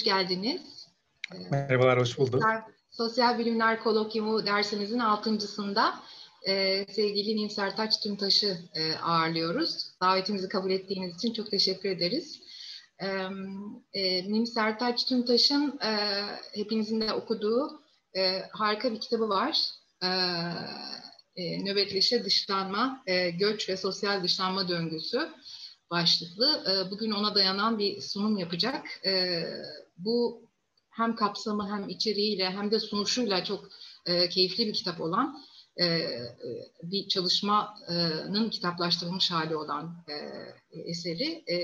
hoş geldiniz. Merhabalar, hoş bulduk. Sosyal, Sosyal Bilimler Kolokyumu dersimizin altıncısında e, sevgili Nimser Taç Tümtaş'ı e, ağırlıyoruz. Davetimizi kabul ettiğiniz için çok teşekkür ederiz. E, e, Nimser Taç Tümtaş'ın e, hepinizin de okuduğu e, harika bir kitabı var. E, e, nöbetleşe dışlanma, e, göç ve sosyal dışlanma döngüsü başlıklı. E, bugün ona dayanan bir sunum yapacak. E, bu hem kapsamı hem içeriğiyle hem de sunuşuyla çok e, keyifli bir kitap olan e, e, bir çalışmanın kitaplaştırılmış hali olan e, eseri e,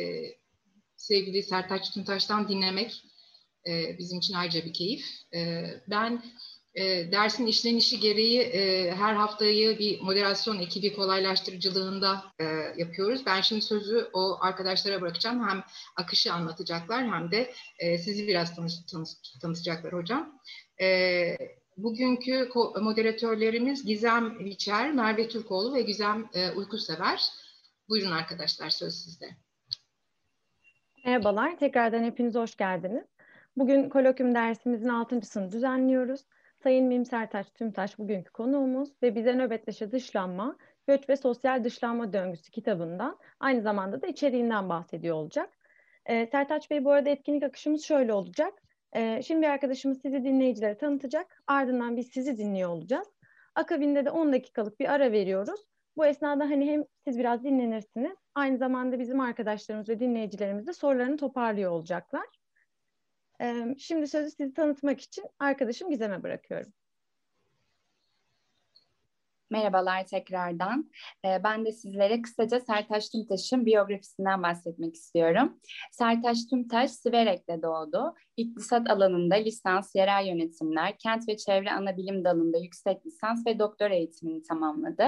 sevgili Sertaç Tüntaş'tan dinlemek e, bizim için ayrıca bir keyif. E, ben e, dersin işlenişi gereği e, her haftayı bir moderasyon ekibi kolaylaştırıcılığında e, yapıyoruz. Ben şimdi sözü o arkadaşlara bırakacağım. Hem akışı anlatacaklar hem de sizi biraz tanış, tanış, tanıtacaklar hocam. Bugünkü moderatörlerimiz Gizem Viçer, Merve Türkoğlu ve Gizem Uykusever. Buyurun arkadaşlar söz sizde. Merhabalar, tekrardan hepiniz hoş geldiniz. Bugün kolokvium dersimizin altıncısını düzenliyoruz. Sayın Mim Sertaç Tümtaş bugünkü konuğumuz ve bize nöbetleşe dışlanma, göç ve sosyal dışlanma döngüsü kitabından aynı zamanda da içeriğinden bahsediyor olacak. E, Sertaç Bey bu arada etkinlik akışımız şöyle olacak. E, şimdi bir arkadaşımız sizi dinleyicilere tanıtacak. Ardından biz sizi dinliyor olacağız. Akabinde de 10 dakikalık bir ara veriyoruz. Bu esnada hani hem siz biraz dinlenirsiniz, aynı zamanda bizim arkadaşlarımız ve dinleyicilerimiz de sorularını toparlıyor olacaklar. Şimdi sözü sizi tanıtmak için arkadaşım Gizem'e bırakıyorum. Merhabalar tekrardan. Ee, ben de sizlere kısaca Sertaç Tümtaş'ın biyografisinden bahsetmek istiyorum. Sertaç Tümtaş Siverek'te doğdu. İktisat alanında lisans, yerel yönetimler, kent ve çevre anabilim dalında yüksek lisans ve doktor eğitimini tamamladı.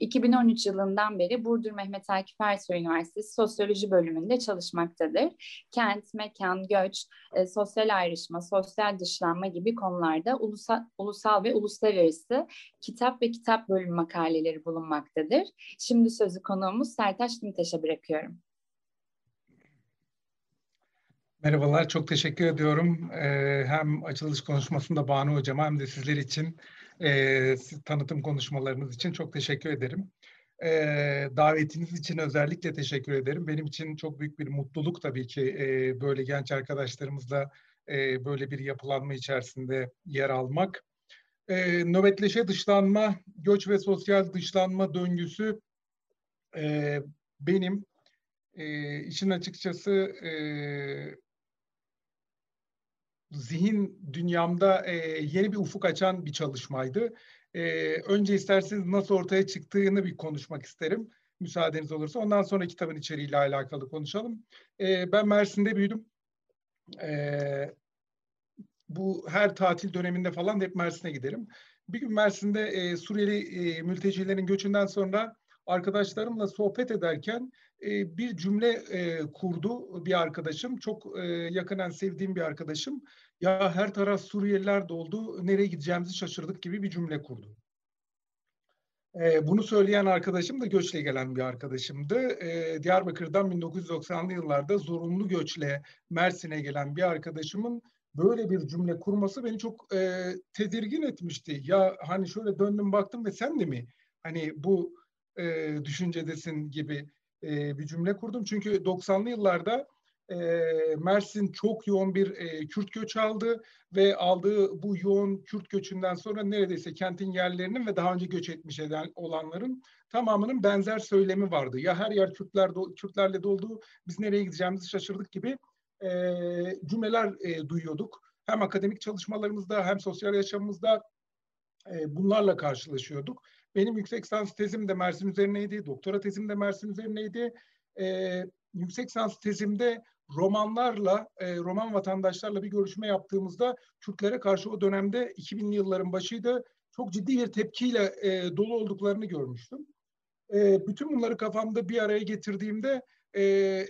2013 yılından beri Burdur Mehmet Akif Ersoy Üniversitesi Sosyoloji bölümünde çalışmaktadır. Kent, mekan, göç, e, sosyal ayrışma, sosyal dışlanma gibi konularda ulusal, ulusal ve uluslararası kitap ve kitap bölüm makaleleri bulunmaktadır. Şimdi sözü konuğumuz Sertaç Tümtaş'a bırakıyorum. Merhabalar, çok teşekkür ediyorum. Ee, hem açılış konuşmasında Banu Hocama hem de sizler için e, tanıtım konuşmalarınız için çok teşekkür ederim. Ee, davetiniz için özellikle teşekkür ederim. Benim için çok büyük bir mutluluk tabii ki böyle genç arkadaşlarımızla böyle bir yapılanma içerisinde yer almak. E, nöbetleşe dışlanma, göç ve sosyal dışlanma döngüsü e, benim e, işin açıkçası e, zihin dünyamda e, yeni bir ufuk açan bir çalışmaydı. E, önce isterseniz nasıl ortaya çıktığını bir konuşmak isterim. Müsaadeniz olursa. Ondan sonra kitabın içeriğiyle alakalı konuşalım. E, ben Mersin'de büyüdüm. E, bu her tatil döneminde falan hep Mersin'e giderim. Bir gün Mersin'de e, Suriyeli e, mültecilerin göçünden sonra arkadaşlarımla sohbet ederken e, bir cümle e, kurdu bir arkadaşım. Çok e, yakından sevdiğim bir arkadaşım. Ya her taraf Suriyeliler doldu, nereye gideceğimizi şaşırdık gibi bir cümle kurdu. E, bunu söyleyen arkadaşım da göçle gelen bir arkadaşımdı. E, Diyarbakır'dan 1990'lı yıllarda zorunlu göçle Mersin'e gelen bir arkadaşımın böyle bir cümle kurması beni çok e, tedirgin etmişti. Ya hani şöyle döndüm baktım ve sen de mi hani bu e, düşüncedesin gibi e, bir cümle kurdum. Çünkü 90'lı yıllarda e, Mersin çok yoğun bir e, Kürt göç aldı ve aldığı bu yoğun Kürt göçünden sonra neredeyse kentin yerlerinin ve daha önce göç etmiş eden olanların tamamının benzer söylemi vardı. Ya her yer Kürtler do, Kürtlerle doldu, biz nereye gideceğimizi şaşırdık gibi e, cümleler e, duyuyorduk. Hem akademik çalışmalarımızda hem sosyal yaşamımızda e, bunlarla karşılaşıyorduk. Benim yüksek lisans tezim de Mersin üzerineydi, doktora tezim de Mersin üzerineydi. E, yüksek lisans tezimde romanlarla, e, roman vatandaşlarla bir görüşme yaptığımızda Kürtlere karşı o dönemde 2000'li yılların başıydı çok ciddi bir tepkiyle e, dolu olduklarını görmüştüm. E, bütün bunları kafamda bir araya getirdiğimde e,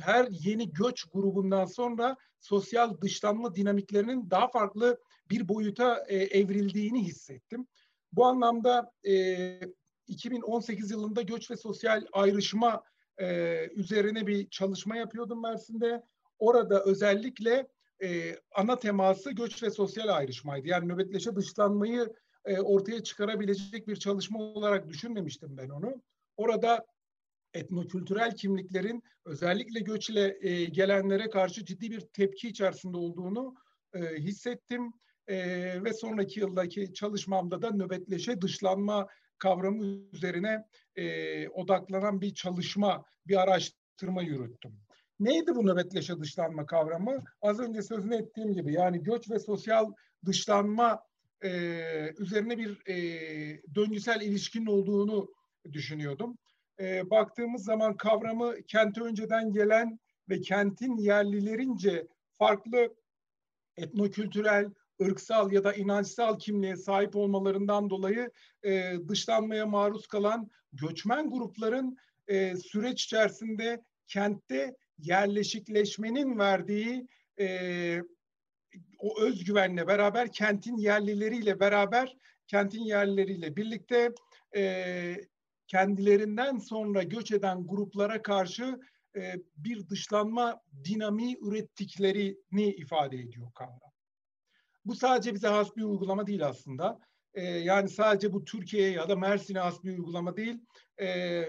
her yeni göç grubundan sonra sosyal dışlanma dinamiklerinin daha farklı bir boyuta e, evrildiğini hissettim. Bu anlamda e, 2018 yılında göç ve sosyal ayrışma e, üzerine bir çalışma yapıyordum Mersin'de. Orada özellikle e, ana teması göç ve sosyal ayrışmaydı. Yani nöbetleşe dışlanmayı e, ortaya çıkarabilecek bir çalışma olarak düşünmemiştim ben onu. Orada etnokültürel kimliklerin özellikle göç ile e, gelenlere karşı ciddi bir tepki içerisinde olduğunu e, hissettim. E, ve sonraki yıldaki çalışmamda da nöbetleşe dışlanma kavramı üzerine e, odaklanan bir çalışma, bir araştırma yürüttüm. Neydi bu nöbetleşe dışlanma kavramı? Az önce sözünü ettiğim gibi yani göç ve sosyal dışlanma e, üzerine bir e, döngüsel ilişkinin olduğunu düşünüyordum. E, baktığımız zaman kavramı kente önceden gelen ve kentin yerlilerince farklı etnokültürel, ırksal ya da inançsal kimliğe sahip olmalarından dolayı e, dışlanmaya maruz kalan göçmen grupların e, süreç içerisinde kentte yerleşikleşmenin verdiği e, o özgüvenle beraber kentin yerlileriyle beraber kentin yerlileriyle birlikte e, kendilerinden sonra göç eden gruplara karşı e, bir dışlanma dinamiği ürettiklerini ifade ediyor kavram. Bu sadece bize has bir uygulama değil aslında. E, yani sadece bu Türkiye'ye ya da Mersin'e has bir uygulama değil. E,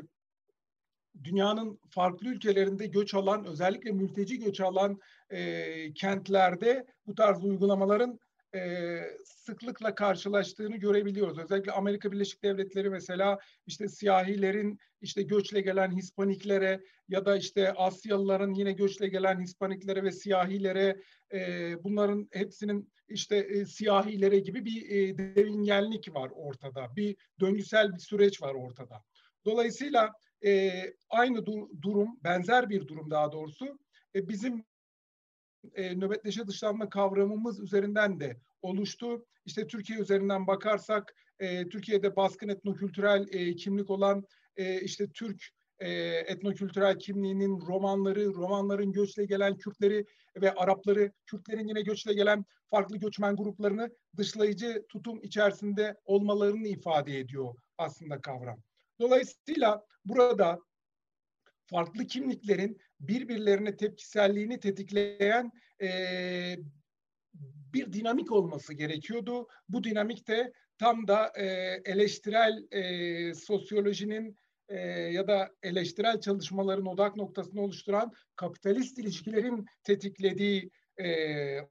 dünyanın farklı ülkelerinde göç alan, özellikle mülteci göç alan e, kentlerde bu tarz uygulamaların e, sıklıkla karşılaştığını görebiliyoruz. Özellikle Amerika Birleşik Devletleri mesela işte siyahilerin işte göçle gelen Hispaniklere ya da işte Asyalıların yine göçle gelen Hispaniklere ve siyahilere e, bunların hepsinin işte e, siyahilere gibi bir e, devingenlik var ortada. Bir döngüsel bir süreç var ortada. Dolayısıyla e, aynı du- durum, benzer bir durum daha doğrusu e, bizim e, nöbetleşe dışlanma kavramımız üzerinden de oluştu. İşte Türkiye üzerinden bakarsak e, Türkiye'de baskın etnokültürel e, kimlik olan e, işte Türk e, etnokültürel kimliğinin romanları, romanların göçle gelen Kürtleri ve Arapları, Kürtlerin yine göçle gelen farklı göçmen gruplarını dışlayıcı tutum içerisinde olmalarını ifade ediyor aslında kavram. Dolayısıyla burada farklı kimliklerin birbirlerine tepkiselliğini tetikleyen e, bir dinamik olması gerekiyordu. Bu dinamik de tam da e, eleştirel e, sosyolojinin e, ya da eleştirel çalışmaların odak noktasını oluşturan kapitalist ilişkilerin tetiklediği e,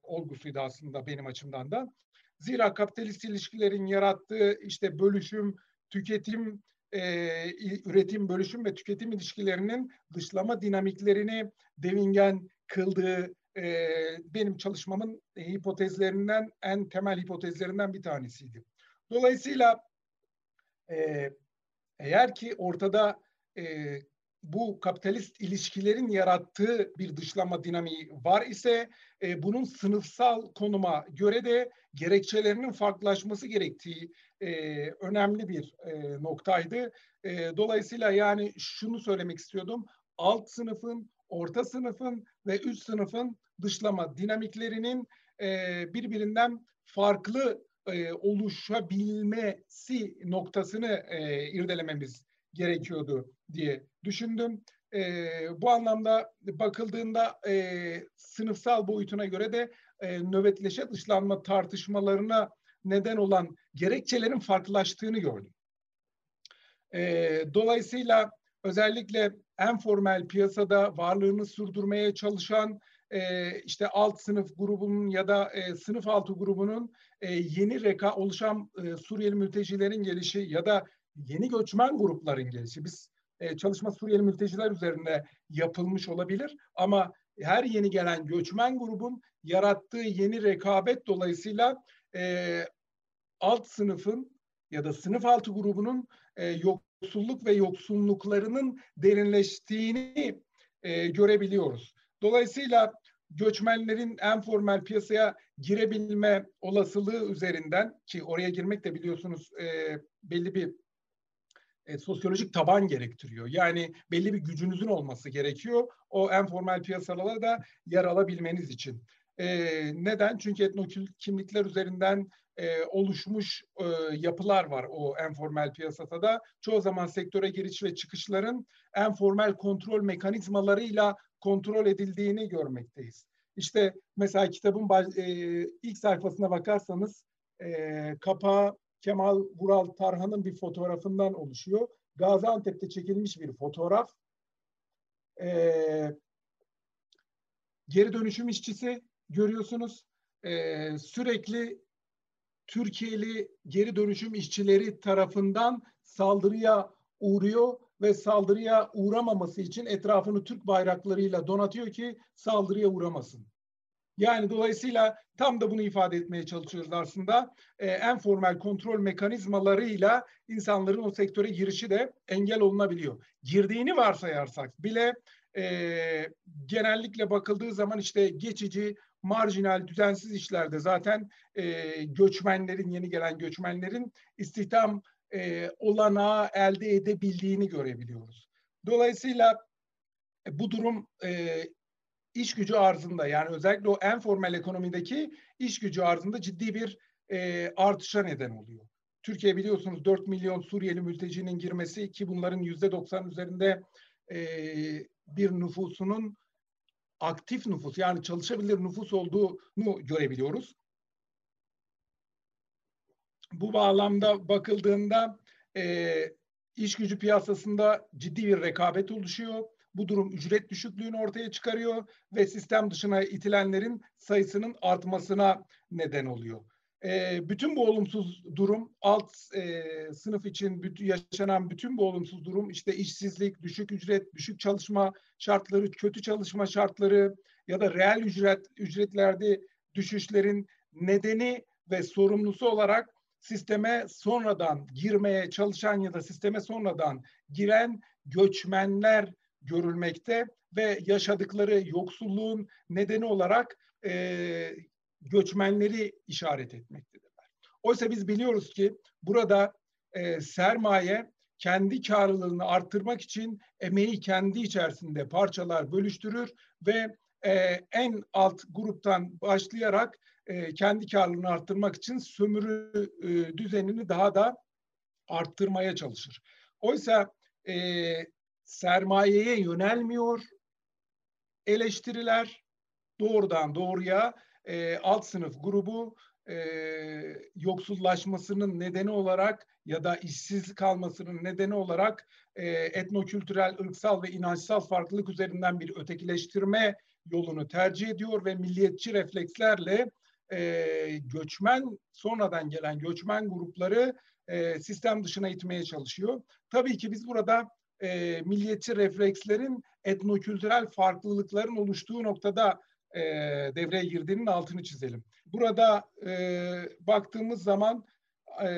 olgusuydu aslında benim açımdan da. Zira kapitalist ilişkilerin yarattığı işte bölüşüm, tüketim e, üretim, bölüşüm ve tüketim ilişkilerinin dışlama dinamiklerini devingen kıldığı e, benim çalışmamın hipotezlerinden, en temel hipotezlerinden bir tanesiydi. Dolayısıyla e, eğer ki ortada e, bu kapitalist ilişkilerin yarattığı bir dışlama dinamiği var ise e, bunun sınıfsal konuma göre de gerekçelerinin farklılaşması gerektiği e, önemli bir e, noktaydı. E, dolayısıyla yani şunu söylemek istiyordum. Alt sınıfın, orta sınıfın ve üst sınıfın dışlama dinamiklerinin e, birbirinden farklı e, oluşabilmesi noktasını e, irdelememiz gerekiyordu diye düşündüm. E, bu anlamda bakıldığında e, sınıfsal boyutuna göre de e, nöbetleşe dışlanma tartışmalarına neden olan gerekçelerin farklılaştığını gördüm. E, dolayısıyla özellikle en formel piyasada varlığını sürdürmeye çalışan e, işte alt sınıf grubunun ya da e, sınıf altı grubunun e, yeni reka oluşan e, Suriyeli mültecilerin gelişi ya da yeni göçmen grupların gelişi. Biz e, çalışma Suriyeli mülteciler üzerinde yapılmış olabilir ama her yeni gelen göçmen grubun yarattığı yeni rekabet dolayısıyla e, alt sınıfın ya da sınıf altı grubunun e, yoksulluk ve yoksunluklarının derinleştiğini e, görebiliyoruz. Dolayısıyla göçmenlerin en formel piyasaya girebilme olasılığı üzerinden ki oraya girmek de biliyorsunuz e, belli bir e, sosyolojik taban gerektiriyor. Yani belli bir gücünüzün olması gerekiyor. O en formel piyasalara da yer alabilmeniz için. E, neden? Çünkü etnokül kimlikler üzerinden e, oluşmuş e, yapılar var o en formel piyasada da. Çoğu zaman sektöre giriş ve çıkışların en formel kontrol mekanizmalarıyla kontrol edildiğini görmekteyiz. İşte mesela kitabın baş, e, ilk sayfasına bakarsanız e, kapağı Kemal Vural Tarhan'ın bir fotoğrafından oluşuyor. Gaziantep'te çekilmiş bir fotoğraf. E, geri dönüşüm işçisi görüyorsunuz. E, sürekli Türkiye'li geri dönüşüm işçileri tarafından saldırıya uğruyor ve saldırıya uğramaması için etrafını Türk bayraklarıyla donatıyor ki saldırıya uğramasın. Yani dolayısıyla tam da bunu ifade etmeye çalışıyoruz aslında. Ee, en formal kontrol mekanizmalarıyla insanların o sektöre girişi de engel olunabiliyor. Girdiğini varsayarsak bile e, genellikle bakıldığı zaman işte geçici, marjinal, düzensiz işlerde zaten e, göçmenlerin, yeni gelen göçmenlerin istihdam e, olanağı elde edebildiğini görebiliyoruz. Dolayısıyla e, bu durum e, iş gücü arzında yani özellikle o en formal ekonomideki iş gücü arzında ciddi bir e, artışa neden oluyor. Türkiye biliyorsunuz 4 milyon Suriyeli mültecinin girmesi ki bunların yüzde 90 üzerinde e, bir nüfusunun aktif nüfus yani çalışabilir nüfus olduğunu görebiliyoruz. Bu bağlamda bakıldığında e, iş gücü piyasasında ciddi bir rekabet oluşuyor. Bu durum ücret düşüklüğünü ortaya çıkarıyor ve sistem dışına itilenlerin sayısının artmasına neden oluyor. E, bütün bu olumsuz durum alt e, sınıf için bütün, yaşanan bütün bu olumsuz durum işte işsizlik, düşük ücret, düşük çalışma şartları, kötü çalışma şartları ya da reel ücret ücretlerde düşüşlerin nedeni ve sorumlusu olarak sisteme sonradan girmeye çalışan ya da sisteme sonradan giren göçmenler görülmekte ve yaşadıkları yoksulluğun nedeni olarak e, göçmenleri işaret etmektedirler. Oysa biz biliyoruz ki burada e, sermaye kendi karlılığını arttırmak için emeği kendi içerisinde parçalar bölüştürür ve e, en alt gruptan başlayarak e, kendi karlılığını arttırmak için sömürü e, düzenini daha da arttırmaya çalışır. Oysa e, sermayeye yönelmiyor eleştiriler doğrudan doğruya e, alt sınıf grubu e, yoksullaşmasının nedeni olarak ya da işsiz kalmasının nedeni olarak e, etnokültürel, ırksal ve inançsal farklılık üzerinden bir ötekileştirme yolunu tercih ediyor ve milliyetçi reflekslerle e, göçmen sonradan gelen göçmen grupları e, sistem dışına itmeye çalışıyor. Tabii ki biz burada e, milliyetçi reflekslerin etnokültürel farklılıkların oluştuğu noktada e, devreye girdiğinin altını çizelim. Burada e, baktığımız zaman e,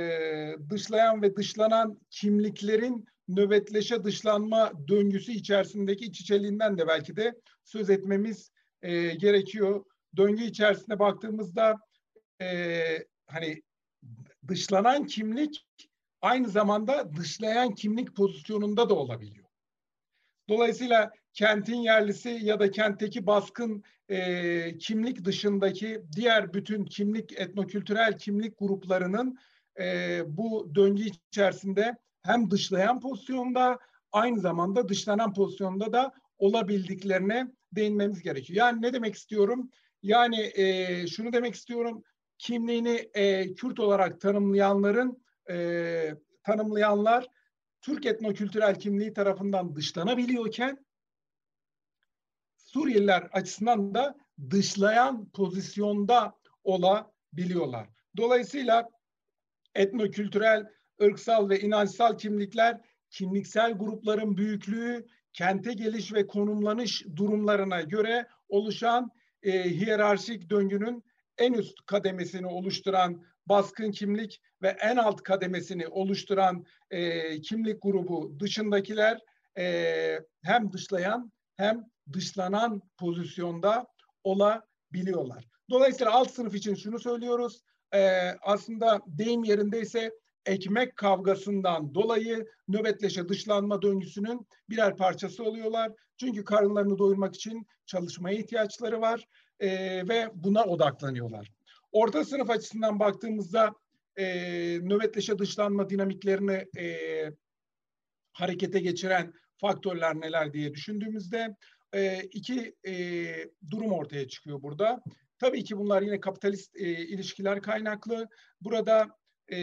dışlayan ve dışlanan kimliklerin nöbetleşe dışlanma döngüsü içerisindeki iç içeliğinden de belki de söz etmemiz e, gerekiyor. Döngü içerisinde baktığımızda e, hani dışlanan kimlik aynı zamanda dışlayan kimlik pozisyonunda da olabiliyor. Dolayısıyla kentin yerlisi ya da kentteki baskın e, kimlik dışındaki diğer bütün kimlik, etnokültürel kimlik gruplarının e, bu döngü içerisinde hem dışlayan pozisyonda aynı zamanda dışlanan pozisyonda da olabildiklerine değinmemiz gerekiyor. Yani ne demek istiyorum? Yani e, şunu demek istiyorum. Kimliğini e, Kürt olarak tanımlayanların e, tanımlayanlar Türk etnokültürel kimliği tarafından dışlanabiliyorken Suriyeliler açısından da dışlayan pozisyonda olabiliyorlar. Dolayısıyla etnokültürel, ırksal ve inançsal kimlikler kimliksel grupların büyüklüğü, kente geliş ve konumlanış durumlarına göre oluşan e, hiyerarşik döngünün en üst kademesini oluşturan baskın kimlik ve en alt kademesini oluşturan e, kimlik grubu dışındakiler e, hem dışlayan hem dışlanan pozisyonda olabiliyorlar. Dolayısıyla alt sınıf için şunu söylüyoruz. E, aslında deyim yerindeyse ekmek kavgasından dolayı nöbetleşe dışlanma döngüsünün birer parçası oluyorlar. Çünkü karınlarını doyurmak için çalışmaya ihtiyaçları var e, ve buna odaklanıyorlar. Orta sınıf açısından baktığımızda e, nöbetleşe dışlanma dinamiklerini e, harekete geçiren faktörler neler diye düşündüğümüzde e, iki e, durum ortaya çıkıyor burada. Tabii ki bunlar yine kapitalist e, ilişkiler kaynaklı. Burada e,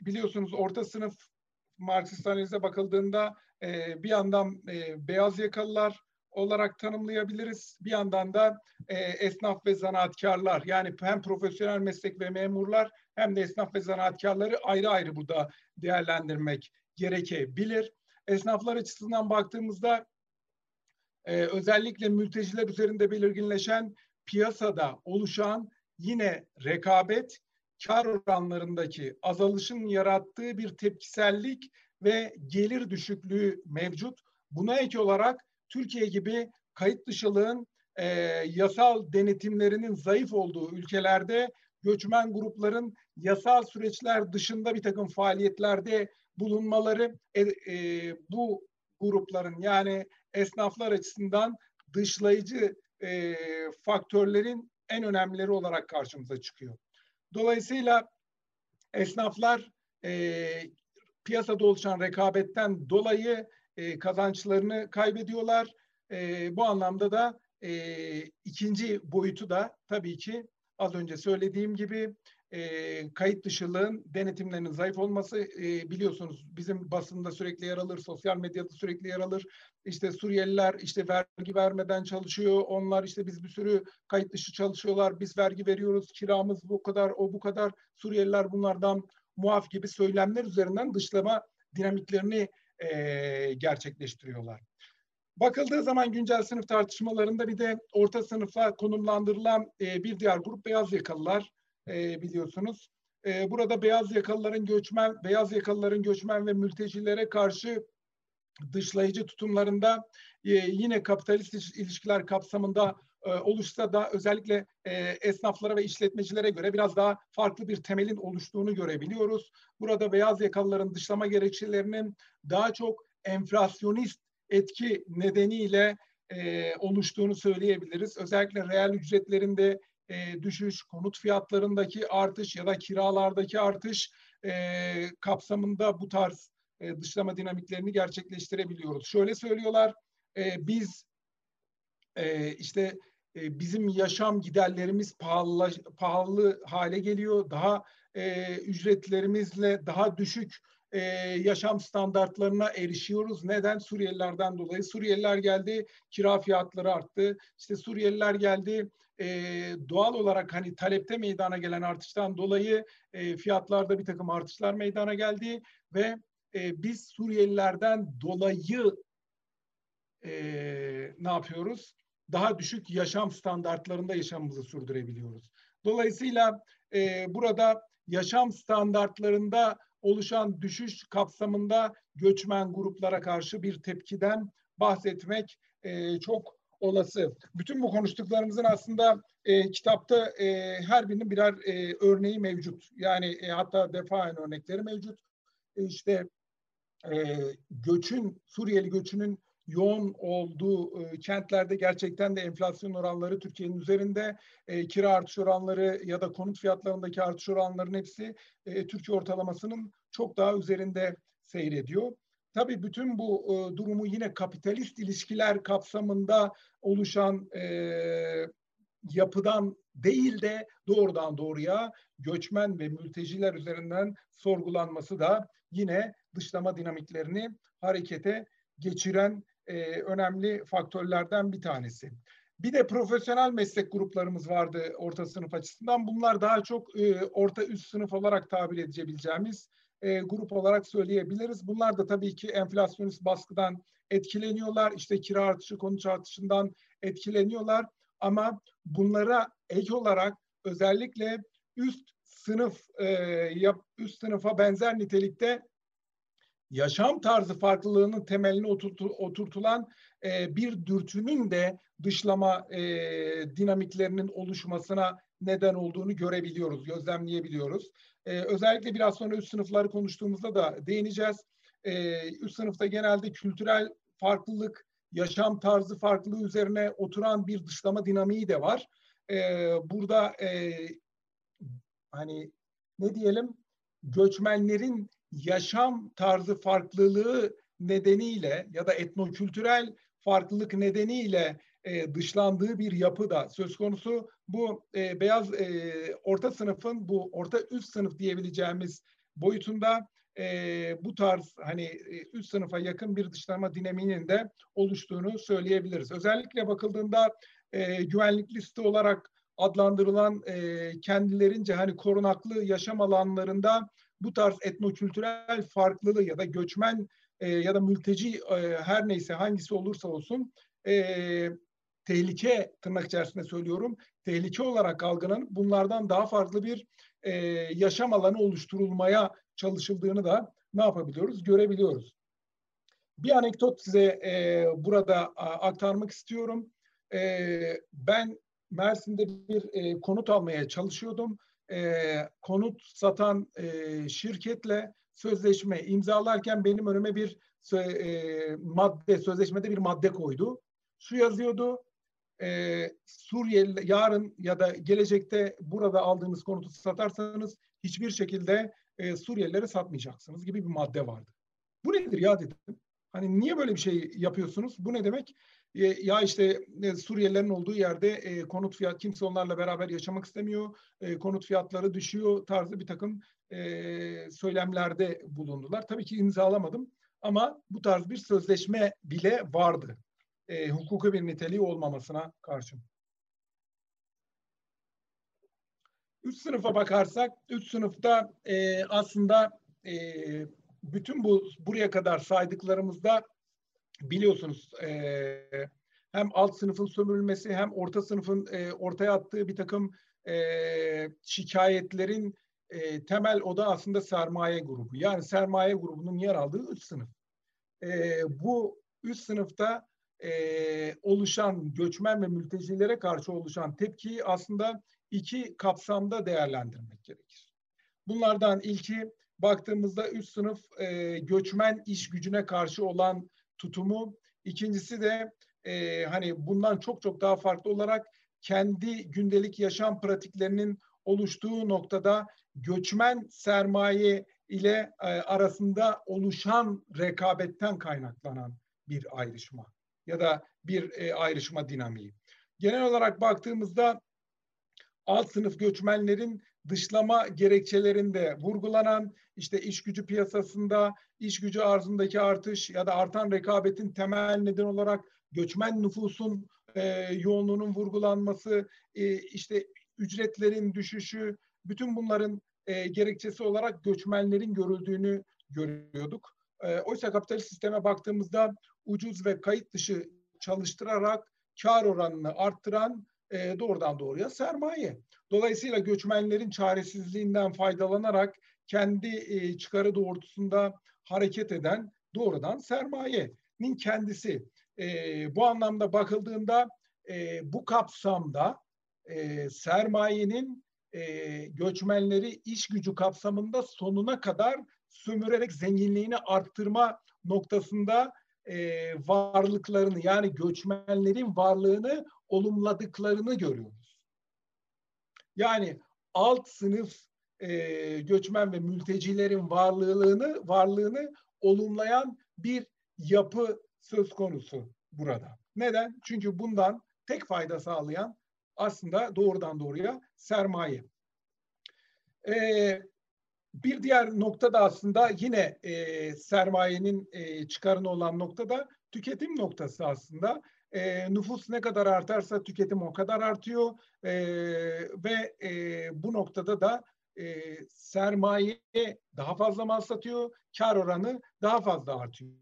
biliyorsunuz orta sınıf Marksist analize bakıldığında e, bir yandan e, beyaz yakalılar olarak tanımlayabiliriz. Bir yandan da e, esnaf ve zanaatkarlar yani hem profesyonel meslek ve memurlar hem de esnaf ve zanaatkarları ayrı ayrı burada değerlendirmek gerekebilir. Esnaflar açısından baktığımızda e, özellikle mülteciler üzerinde belirginleşen piyasada oluşan yine rekabet kar oranlarındaki azalışın yarattığı bir tepkisellik ve gelir düşüklüğü mevcut. Buna ek olarak Türkiye gibi kayıt dışılığın e, yasal denetimlerinin zayıf olduğu ülkelerde göçmen grupların yasal süreçler dışında bir takım faaliyetlerde bulunmaları e, e, bu grupların yani esnaflar açısından dışlayıcı e, faktörlerin en önemlileri olarak karşımıza çıkıyor. Dolayısıyla esnaflar e, piyasada oluşan rekabetten dolayı e, kazançlarını kaybediyorlar. E, bu anlamda da e, ikinci boyutu da tabii ki az önce söylediğim gibi e, kayıt dışılığın denetimlerinin zayıf olması e, biliyorsunuz bizim basında sürekli yer alır, sosyal medyada sürekli yer alır. İşte Suriyeliler işte vergi vermeden çalışıyor, onlar işte biz bir sürü kayıt dışı çalışıyorlar, biz vergi veriyoruz, kiramız bu kadar, o bu kadar, Suriyeliler bunlardan muaf gibi söylemler üzerinden dışlama dinamiklerini e, gerçekleştiriyorlar. Bakıldığı zaman güncel sınıf tartışmalarında bir de orta sınıfa konumlandırılan e, bir diğer grup beyaz yakalılar e, biliyorsunuz. E, burada beyaz yakalıların göçmen, beyaz yakalıların göçmen ve mültecilere karşı dışlayıcı tutumlarında e, yine kapitalist ilişkiler kapsamında e, oluşsa da özellikle e, esnaflara ve işletmecilere göre biraz daha farklı bir temelin oluştuğunu görebiliyoruz. Burada beyaz yakalıların dışlama gerekçelerinin daha çok enflasyonist etki nedeniyle e, oluştuğunu söyleyebiliriz. Özellikle reel ücretlerinde e, düşüş, konut fiyatlarındaki artış ya da kiralardaki artış e, kapsamında bu tarz e, dışlama dinamiklerini gerçekleştirebiliyoruz. Şöyle söylüyorlar, e, biz e, işte e, bizim yaşam giderlerimiz pahalı, pahalı hale geliyor. Daha e, ücretlerimizle daha düşük e, yaşam standartlarına erişiyoruz. Neden? Suriyelilerden dolayı. Suriyeliler geldi, kira fiyatları arttı. İşte Suriyeliler geldi, e, doğal olarak hani talepte meydana gelen artıştan dolayı e, fiyatlarda bir takım artışlar meydana geldi ve e, biz Suriyelilerden dolayı e, ne yapıyoruz? Daha düşük yaşam standartlarında yaşamımızı sürdürebiliyoruz. Dolayısıyla e, burada yaşam standartlarında oluşan düşüş kapsamında göçmen gruplara karşı bir tepkiden bahsetmek e, çok olası. Bütün bu konuştuklarımızın aslında e, kitapta e, her birinin birer e, örneği mevcut. Yani e, hatta defaen örnekleri mevcut. E, işte e, göçün, Suriyeli göçünün yoğun olduğu e, kentlerde gerçekten de enflasyon oranları Türkiye'nin üzerinde. E, kira artış oranları ya da konut fiyatlarındaki artış oranlarının hepsi e, Türkiye ortalamasının çok daha üzerinde seyrediyor. Tabii bütün bu e, durumu yine kapitalist ilişkiler kapsamında oluşan e, yapıdan değil de doğrudan doğruya göçmen ve mülteciler üzerinden sorgulanması da yine dışlama dinamiklerini harekete geçiren e, önemli faktörlerden bir tanesi. Bir de profesyonel meslek gruplarımız vardı orta sınıf açısından. Bunlar daha çok e, orta üst sınıf olarak tabir edebileceğimiz e, grup olarak söyleyebiliriz. Bunlar da tabii ki enflasyonist baskıdan etkileniyorlar. İşte kira artışı, konut artışından etkileniyorlar. Ama bunlara ek olarak özellikle üst sınıf e, üst sınıfa benzer nitelikte yaşam tarzı farklılığının temelini oturtu, oturtulan e, bir dürtünün de dışlama e, dinamiklerinin oluşmasına neden olduğunu görebiliyoruz, gözlemleyebiliyoruz. E, özellikle biraz sonra üst sınıfları konuştuğumuzda da değineceğiz. Üst sınıfta genelde kültürel farklılık, yaşam tarzı farklılığı üzerine oturan bir dışlama dinamiği de var. Burada hani ne diyelim göçmenlerin yaşam tarzı farklılığı nedeniyle ya da etnokültürel farklılık nedeniyle e, dışlandığı bir yapı da söz konusu. Bu e, beyaz e, orta sınıfın bu orta üst sınıf diyebileceğimiz boyutunda e, bu tarz hani e, üst sınıfa yakın bir dışlanma dinamiğinin de oluştuğunu söyleyebiliriz. Özellikle bakıldığında e, güvenlik liste olarak adlandırılan e, kendilerince hani korunaklı yaşam alanlarında bu tarz etnokültürel farklılığı ya da göçmen e, ya da mülteci e, her neyse hangisi olursa olsun e, tehlike tırnak içerisinde söylüyorum tehlike olarak algılanıp bunlardan daha farklı bir e, yaşam alanı oluşturulmaya çalışıldığını da ne yapabiliyoruz görebiliyoruz. Bir anekdot size e, burada aktarmak istiyorum. E, ben Mersin'de bir e, konut almaya çalışıyordum. E, konut satan e, şirketle sözleşme imzalarken benim önüme bir e, madde, sözleşmede bir madde koydu. Şu yazıyordu, e, Suriyeli yarın ya da gelecekte burada aldığınız konutu satarsanız hiçbir şekilde e, Suriyelilere satmayacaksınız gibi bir madde vardı. Bu nedir ya dedim. Hani niye böyle bir şey yapıyorsunuz? Bu ne demek? Ya işte e, Suriyelilerin olduğu yerde e, konut fiyat kimse onlarla beraber yaşamak istemiyor. E, konut fiyatları düşüyor tarzı bir takım söylemlerde bulundular. Tabii ki imzalamadım ama bu tarz bir sözleşme bile vardı. Hukuki bir niteliği olmamasına karşın. Üst sınıfa bakarsak, üst sınıfta e, aslında e, bütün bu buraya kadar saydıklarımızda biliyorsunuz e, hem alt sınıfın sömürülmesi hem orta sınıfın e, ortaya attığı bir takım e, şikayetlerin e, temel oda aslında sermaye grubu. Yani sermaye grubunun yer aldığı üst sınıf. E, bu üst sınıfta e, oluşan göçmen ve mültecilere karşı oluşan tepkiyi aslında iki kapsamda değerlendirmek gerekir. Bunlardan ilki baktığımızda üst sınıf e, göçmen iş gücüne karşı olan tutumu. İkincisi de e, hani bundan çok çok daha farklı olarak kendi gündelik yaşam pratiklerinin oluştuğu noktada göçmen sermaye ile e, arasında oluşan rekabetten kaynaklanan bir ayrışma ya da bir e, ayrışma dinamiği. Genel olarak baktığımızda alt sınıf göçmenlerin dışlama gerekçelerinde vurgulanan işte iş gücü piyasasında iş gücü arzındaki artış ya da artan rekabetin temel neden olarak göçmen nüfusun e, yoğunluğunun vurgulanması, e, işte ücretlerin düşüşü, bütün bunların e, gerekçesi olarak göçmenlerin görüldüğünü görüyorduk. E, oysa kapitalist sisteme baktığımızda ucuz ve kayıt dışı çalıştırarak kar oranını arttıran e, doğrudan doğruya sermaye. Dolayısıyla göçmenlerin çaresizliğinden faydalanarak kendi e, çıkarı doğrultusunda hareket eden doğrudan sermayenin kendisi. E, bu anlamda bakıldığında e, bu kapsamda e, sermayenin e, göçmenleri iş gücü kapsamında sonuna kadar sömürerek zenginliğini arttırma noktasında e, varlıklarını yani göçmenlerin varlığını olumladıklarını görüyoruz. Yani alt sınıf e, göçmen ve mültecilerin varlığını varlığını olumlayan bir yapı söz konusu burada. Neden? Çünkü bundan tek fayda sağlayan aslında doğrudan doğruya sermaye. Ee, bir diğer nokta da aslında yine e, sermayenin e, çıkarını olan nokta da tüketim noktası aslında. E, nüfus ne kadar artarsa tüketim o kadar artıyor e, ve e, bu noktada da e, sermaye daha fazla mal satıyor, kar oranı daha fazla artıyor.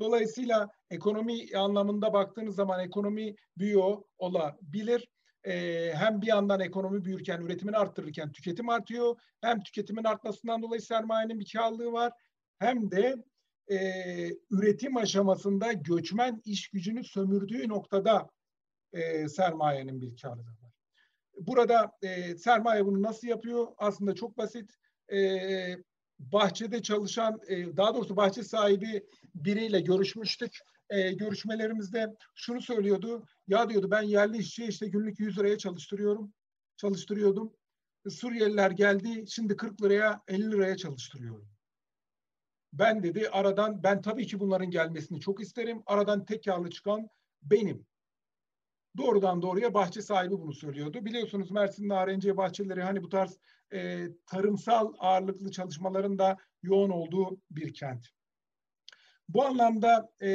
Dolayısıyla ekonomi anlamında baktığınız zaman ekonomi büyüyor olabilir e, hem bir yandan ekonomi büyürken, üretimini arttırırken tüketim artıyor. Hem tüketimin artmasından dolayı sermayenin bir karlılığı var. Hem de e, üretim aşamasında göçmen iş gücünü sömürdüğü noktada e, sermayenin bir karlılığı var. Burada e, sermaye bunu nasıl yapıyor? Aslında çok basit. E, bahçede çalışan, e, daha doğrusu bahçe sahibi biriyle görüşmüştük e, görüşmelerimizde şunu söylüyordu. Ya diyordu ben yerli işçi işte günlük 100 liraya çalıştırıyorum. Çalıştırıyordum. Suriyeliler geldi şimdi 40 liraya 50 liraya çalıştırıyorum. Ben dedi aradan ben tabii ki bunların gelmesini çok isterim. Aradan tek karlı çıkan benim. Doğrudan doğruya bahçe sahibi bunu söylüyordu. Biliyorsunuz Mersin Narenciye bahçeleri hani bu tarz e, tarımsal ağırlıklı çalışmaların da yoğun olduğu bir kent. Bu anlamda e,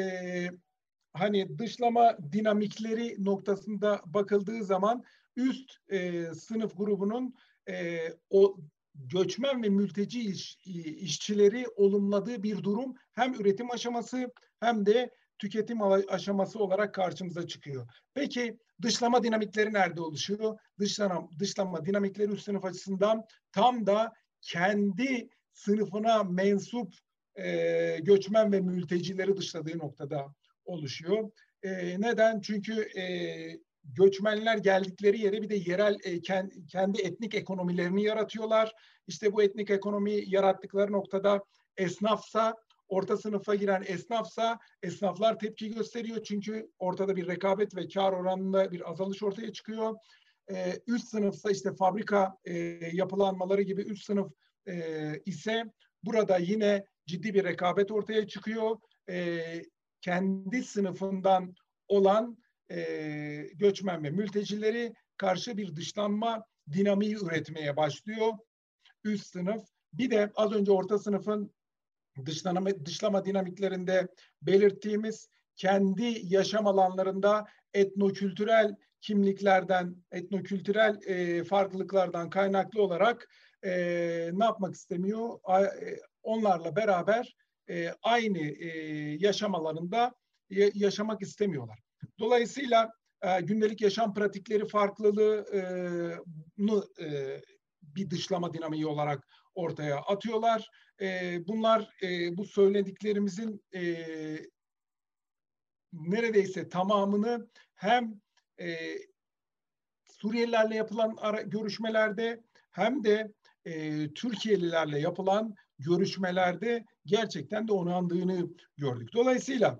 hani dışlama dinamikleri noktasında bakıldığı zaman üst e, sınıf grubunun e, o göçmen ve mülteci iş, işçileri olumladığı bir durum hem üretim aşaması hem de tüketim aşaması olarak karşımıza çıkıyor. Peki dışlama dinamikleri nerede oluşuyor? Dışlama, dışlama dinamikleri üst sınıf açısından tam da kendi sınıfına mensup e, göçmen ve mültecileri dışladığı noktada oluşuyor. E, neden? Çünkü e, göçmenler geldikleri yere bir de yerel e, kendi etnik ekonomilerini yaratıyorlar. İşte bu etnik ekonomi yarattıkları noktada esnafsa orta sınıfa giren esnafsa esnaflar tepki gösteriyor çünkü ortada bir rekabet ve kar oranında bir azalış ortaya çıkıyor. Ee, üst sınıfsa işte fabrika e, yapılanmaları gibi üst sınıf e, ise burada yine ciddi bir rekabet ortaya çıkıyor. E, kendi sınıfından olan e, göçmen ve mültecileri karşı bir dışlanma dinamiği üretmeye başlıyor. Üst sınıf bir de az önce orta sınıfın dışlama, dışlama dinamiklerinde belirttiğimiz kendi yaşam alanlarında etnokültürel kimliklerden, etnokültürel e, farklılıklardan kaynaklı olarak e, ne yapmak istemiyor? A, e, onlarla beraber e, aynı e, yaşam alanında yaşamak istemiyorlar. Dolayısıyla e, gündelik yaşam pratikleri farklılığını e, bir dışlama dinamiği olarak ortaya atıyorlar. E, bunlar e, bu söylediklerimizin e, neredeyse tamamını hem e, Suriyelilerle yapılan ara, görüşmelerde hem de e, Türkiye'lilerle yapılan görüşmelerde gerçekten de onandığını gördük. Dolayısıyla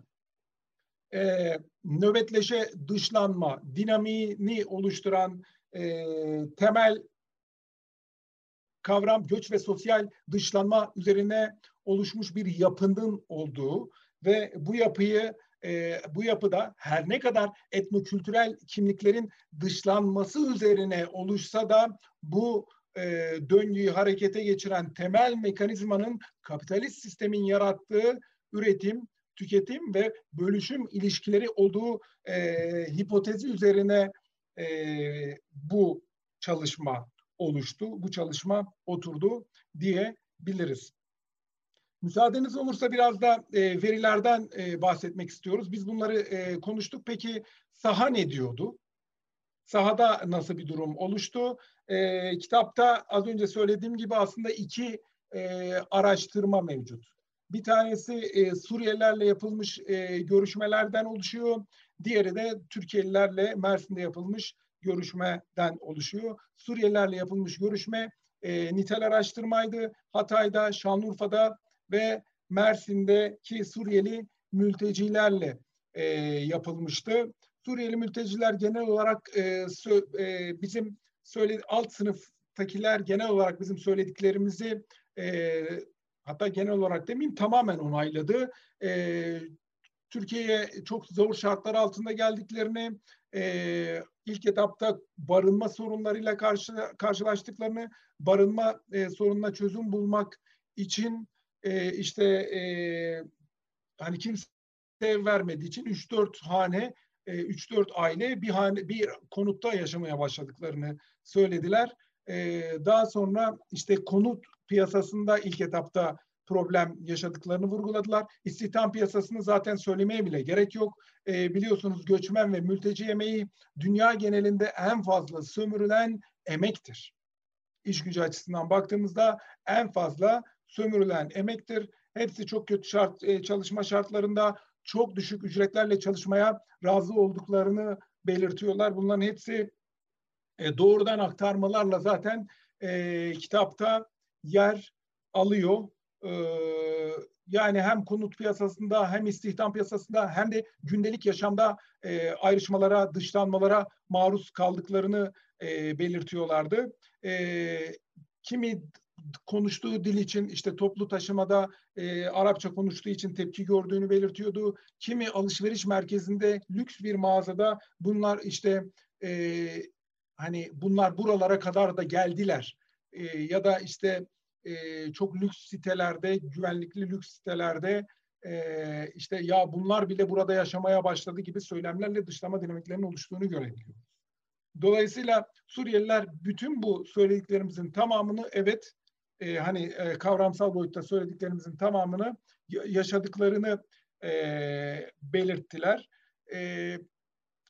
e, nöbetleşe dışlanma dinamiğini oluşturan e, temel kavram göç ve sosyal dışlanma üzerine oluşmuş bir yapının olduğu ve bu yapıyı e, bu yapıda her ne kadar etnokültürel kimliklerin dışlanması üzerine oluşsa da bu e, döngüyü harekete geçiren temel mekanizmanın kapitalist sistemin yarattığı üretim, tüketim ve bölüşüm ilişkileri olduğu e, hipotezi üzerine e, bu çalışma oluştu. Bu çalışma oturdu diyebiliriz. Müsaadeniz olursa biraz da e, verilerden e, bahsetmek istiyoruz. Biz bunları e, konuştuk. Peki saha ne diyordu? Sahada nasıl bir durum oluştu? E, kitapta az önce söylediğim gibi aslında iki e, araştırma mevcut. Bir tanesi e, Suriyelilerle yapılmış e, görüşmelerden oluşuyor. Diğeri de Türkiye'lilerle Mersin'de yapılmış görüşmeden oluşuyor. Suriyelilerle yapılmış görüşme e, nitel araştırmaydı. Hatay'da, Şanlıurfa'da ve Mersin'deki Suriyeli mültecilerle e, yapılmıştı. Suriyeli mülteciler genel olarak e, sö, e, bizim söyle alt sınıftakiler genel olarak bizim söylediklerimizi e, hatta genel olarak demeyeyim tamamen onayladı. E, Türkiye'ye çok zor şartlar altında geldiklerini, e, ilk etapta barınma sorunlarıyla karşı, karşılaştıklarını, barınma e, sorununa çözüm bulmak için e, işte e, hani kimse vermediği için 3-4 hane, e, 3-4 aile bir hane bir konutta yaşamaya başladıklarını söylediler. E, daha sonra işte konut piyasasında ilk etapta problem yaşadıklarını vurguladılar. İstihdam piyasasını zaten söylemeye bile gerek yok. E, biliyorsunuz göçmen ve mülteci emeği dünya genelinde en fazla sömürülen emektir. İş gücü açısından baktığımızda en fazla sömürülen emektir. Hepsi çok kötü şart, e, çalışma şartlarında çok düşük ücretlerle çalışmaya razı olduklarını belirtiyorlar. Bunların hepsi e, doğrudan aktarmalarla zaten e, kitapta yer alıyor. Ee, yani hem konut piyasasında hem istihdam piyasasında hem de gündelik yaşamda e, ayrışmalara, dışlanmalara maruz kaldıklarını e, belirtiyorlardı. E, kimi konuştuğu dil için işte toplu taşımada e, Arapça konuştuğu için tepki gördüğünü belirtiyordu. Kimi alışveriş merkezinde lüks bir mağazada bunlar işte e, hani bunlar buralara kadar da geldiler e, ya da işte e, çok lüks sitelerde güvenlikli lüks sitelerde e, işte ya bunlar bile burada yaşamaya başladı gibi söylemlerle dışlama dinamiklerinin oluştuğunu görebiliyoruz. Dolayısıyla Suriyeliler bütün bu söylediklerimizin tamamını evet e, hani e, kavramsal boyutta söylediklerimizin tamamını yaşadıklarını e, belirttiler. E,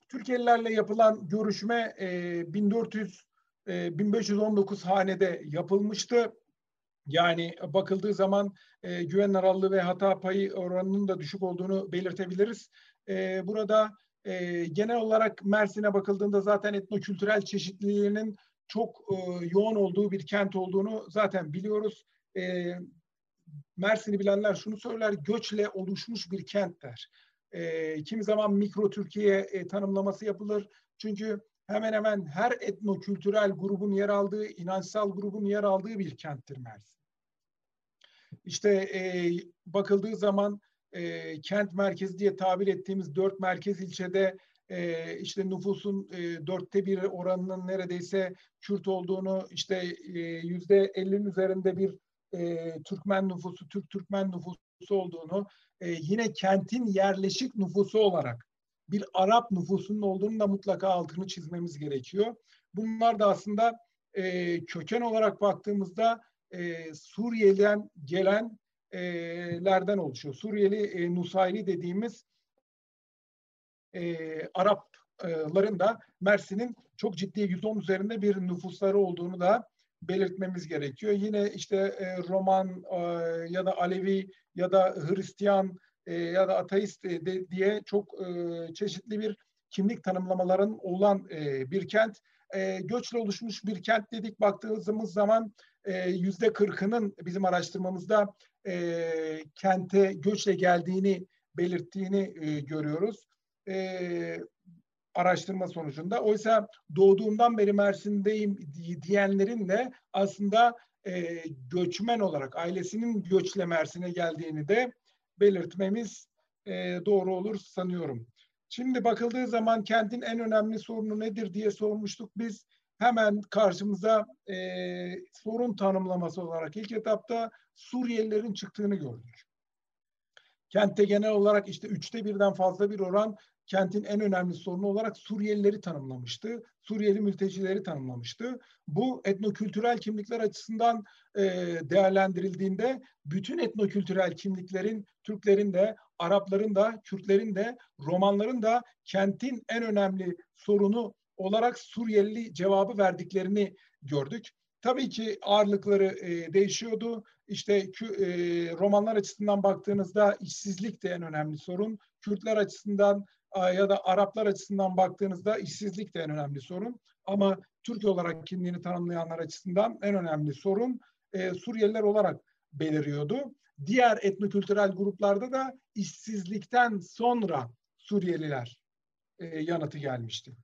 Türkiye'lilerle yapılan görüşme e, 1400 e, 1519 hanede yapılmıştı. Yani bakıldığı zaman e, güven arallığı ve hata payı oranının da düşük olduğunu belirtebiliriz. E, burada e, genel olarak Mersin'e bakıldığında zaten etnokültürel çeşitliliğinin çok e, yoğun olduğu bir kent olduğunu zaten biliyoruz. E, Mersin'i bilenler şunu söyler, göçle oluşmuş bir kent der. E, kimi zaman mikro Türkiye e, tanımlaması yapılır. Çünkü hemen hemen her etnokültürel grubun yer aldığı, inançsal grubun yer aldığı bir kenttir Mersin. İşte e, bakıldığı zaman e, kent merkezi diye tabir ettiğimiz dört merkez ilçede e, işte nüfusun e, dörtte bir oranının neredeyse Kürt olduğunu işte e, yüzde ellinin üzerinde bir e, Türkmen nüfusu, Türk Türkmen nüfusu olduğunu e, yine kentin yerleşik nüfusu olarak bir Arap nüfusunun olduğunu da mutlaka altını çizmemiz gerekiyor. Bunlar da aslında e, köken olarak baktığımızda e, Suriye'den gelenlerden oluşuyor. Suriyeli e, Nusayri dediğimiz e, Arapların da Mersin'in çok ciddi 110 üzerinde bir nüfusları olduğunu da belirtmemiz gerekiyor. Yine işte e, Roman e, ya da Alevi ya da Hristiyan e, ya da ateist e, de, diye çok e, çeşitli bir kimlik tanımlamaların olan e, bir kent. E, göçle oluşmuş bir kent dedik baktığımız zaman yüzde kırkının bizim araştırmamızda e, kente göçle geldiğini belirttiğini e, görüyoruz. E, araştırma sonucunda. Oysa doğduğumdan beri Mersin'deyim diyenlerin de aslında e, göçmen olarak ailesinin göçle Mersin'e geldiğini de belirtmemiz e, doğru olur sanıyorum. Şimdi bakıldığı zaman kentin en önemli sorunu nedir diye sormuştuk biz. Hemen karşımıza e, sorun tanımlaması olarak ilk etapta Suriyelilerin çıktığını gördük. Kentte genel olarak işte üçte birden fazla bir oran kentin en önemli sorunu olarak Suriyelileri tanımlamıştı. Suriyeli mültecileri tanımlamıştı. Bu etnokültürel kimlikler açısından e, değerlendirildiğinde bütün etnokültürel kimliklerin Türklerin de, Arapların da, Kürtlerin de, Romanların da kentin en önemli sorunu olarak Suriyeli cevabı verdiklerini gördük. Tabii ki ağırlıkları e, değişiyordu. İşte e, romanlar açısından baktığınızda işsizlik de en önemli sorun. Kürtler açısından ya da Araplar açısından baktığınızda işsizlik de en önemli sorun. Ama Türk olarak kimliğini tanımlayanlar açısından en önemli sorun e, Suriyeliler olarak beliriyordu. Diğer etnokültürel gruplarda da işsizlikten sonra Suriyeliler e, yanıtı gelmişti.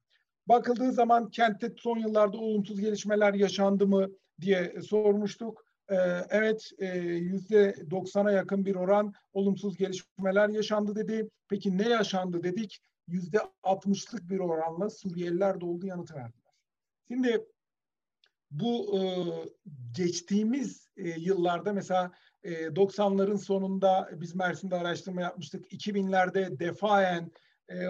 Bakıldığı zaman kentte son yıllarda olumsuz gelişmeler yaşandı mı diye sormuştuk. Ee, evet e, yüzde 90'a yakın bir oran olumsuz gelişmeler yaşandı dedi. Peki ne yaşandı dedik? Yüzde 60'lık bir oranla Suriyeliler doldu yanıtı verdiler. Şimdi bu e, geçtiğimiz e, yıllarda mesela 90'ların sonunda biz Mersin'de araştırma yapmıştık. 2000'lerde defaen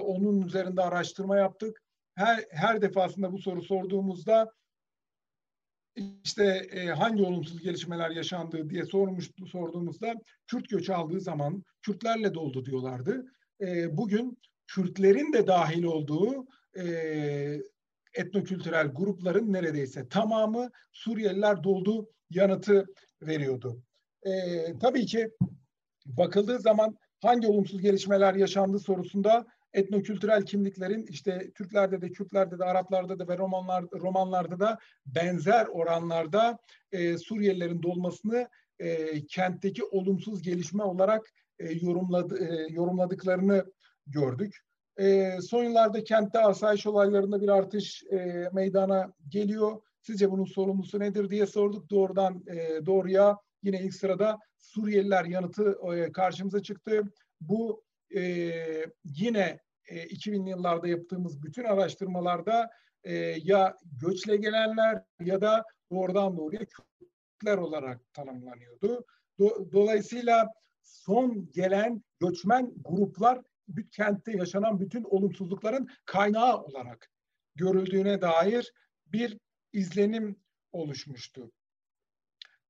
onun üzerinde araştırma yaptık. Her, her defasında bu soru sorduğumuzda işte e, hangi olumsuz gelişmeler yaşandığı diye sormuş sorduğumuzda Kürt göçü aldığı zaman Kürtlerle doldu diyorlardı. E, bugün Kürtlerin de dahil olduğu e, etnokültürel grupların neredeyse tamamı Suriyeliler doldu yanıtı veriyordu. E, tabii ki bakıldığı zaman hangi olumsuz gelişmeler yaşandı sorusunda etnokültürel kimliklerin işte Türklerde de, Kürtlerde de, Araplarda da ve Romanlar, Romanlarda da benzer oranlarda e, Suriyelilerin dolmasını e, kentteki olumsuz gelişme olarak e, yorumladı, e, yorumladıklarını gördük. E, son yıllarda kentte asayiş olaylarında bir artış e, meydana geliyor. Sizce bunun sorumlusu nedir diye sorduk. Doğrudan e, doğruya yine ilk sırada Suriyeliler yanıtı e, karşımıza çıktı. Bu e, yine e, 2000'li yıllarda yaptığımız bütün araştırmalarda e, ya göçle gelenler ya da doğrudan doğruya Kürtler olarak tanımlanıyordu. Do, dolayısıyla son gelen göçmen gruplar kentte yaşanan bütün olumsuzlukların kaynağı olarak görüldüğüne dair bir izlenim oluşmuştu.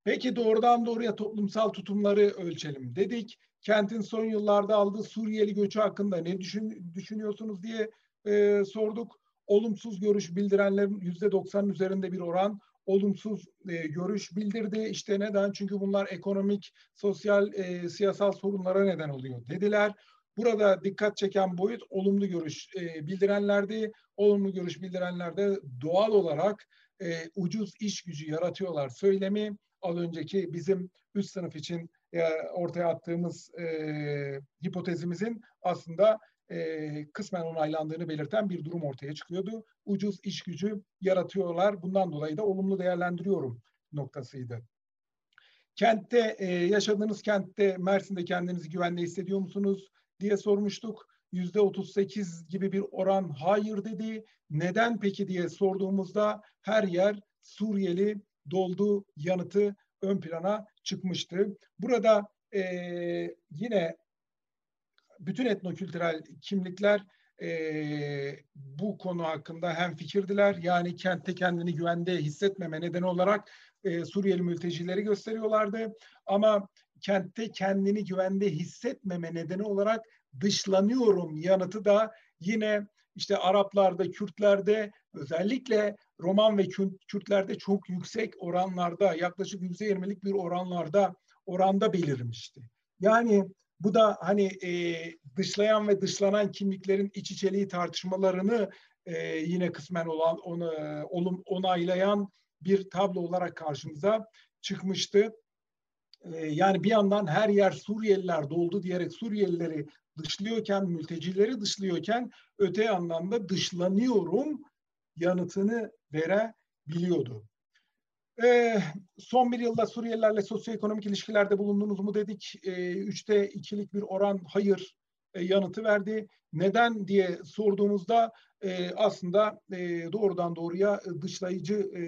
Peki doğrudan doğruya toplumsal tutumları ölçelim dedik. Kentin son yıllarda aldığı Suriyeli göçü hakkında ne düşün, düşünüyorsunuz diye e, sorduk. Olumsuz görüş bildirenlerin yüzde doksanın üzerinde bir oran olumsuz e, görüş bildirdi. İşte neden? Çünkü bunlar ekonomik, sosyal, e, siyasal sorunlara neden oluyor dediler. Burada dikkat çeken boyut olumlu görüş e, bildirenlerdi. Olumlu görüş bildirenlerde doğal olarak e, ucuz iş gücü yaratıyorlar söylemi az önceki bizim üst sınıf için e, ortaya attığımız e, hipotezimizin aslında e, kısmen onaylandığını belirten bir durum ortaya çıkıyordu. Ucuz iş gücü yaratıyorlar. Bundan dolayı da olumlu değerlendiriyorum noktasıydı. Kentte, e, yaşadığınız kentte, Mersin'de kendinizi güvende hissediyor musunuz diye sormuştuk. Yüzde 38 gibi bir oran hayır dedi. Neden peki diye sorduğumuzda her yer Suriyeli doldu yanıtı ön plana çıkmıştı. Burada e, yine bütün etnokültürel kimlikler e, bu konu hakkında hem fikirdiler. Yani kentte kendini güvende hissetmeme nedeni olarak e, Suriyeli mültecileri gösteriyorlardı. Ama kentte kendini güvende hissetmeme nedeni olarak dışlanıyorum yanıtı da yine işte Araplarda, Kürtlerde özellikle Roman ve Kürtlerde çok yüksek oranlarda yaklaşık yüzde yirmilik bir oranlarda oranda belirmişti. Yani bu da hani e, dışlayan ve dışlanan kimliklerin iç içeliği tartışmalarını e, yine kısmen olan onu olum onaylayan bir tablo olarak karşımıza çıkmıştı. E, yani bir yandan her yer Suriyeliler doldu diyerek Suriyelileri dışlıyorken, mültecileri dışlıyorken öte yandan da dışlanıyorum yanıtını verebiliyordu. Ee, son bir yılda Suriyelilerle sosyoekonomik ilişkilerde bulundunuz mu dedik. Ee, üçte ikilik bir oran hayır e, yanıtı verdi. Neden diye sorduğumuzda e, aslında e, doğrudan doğruya dışlayıcı e,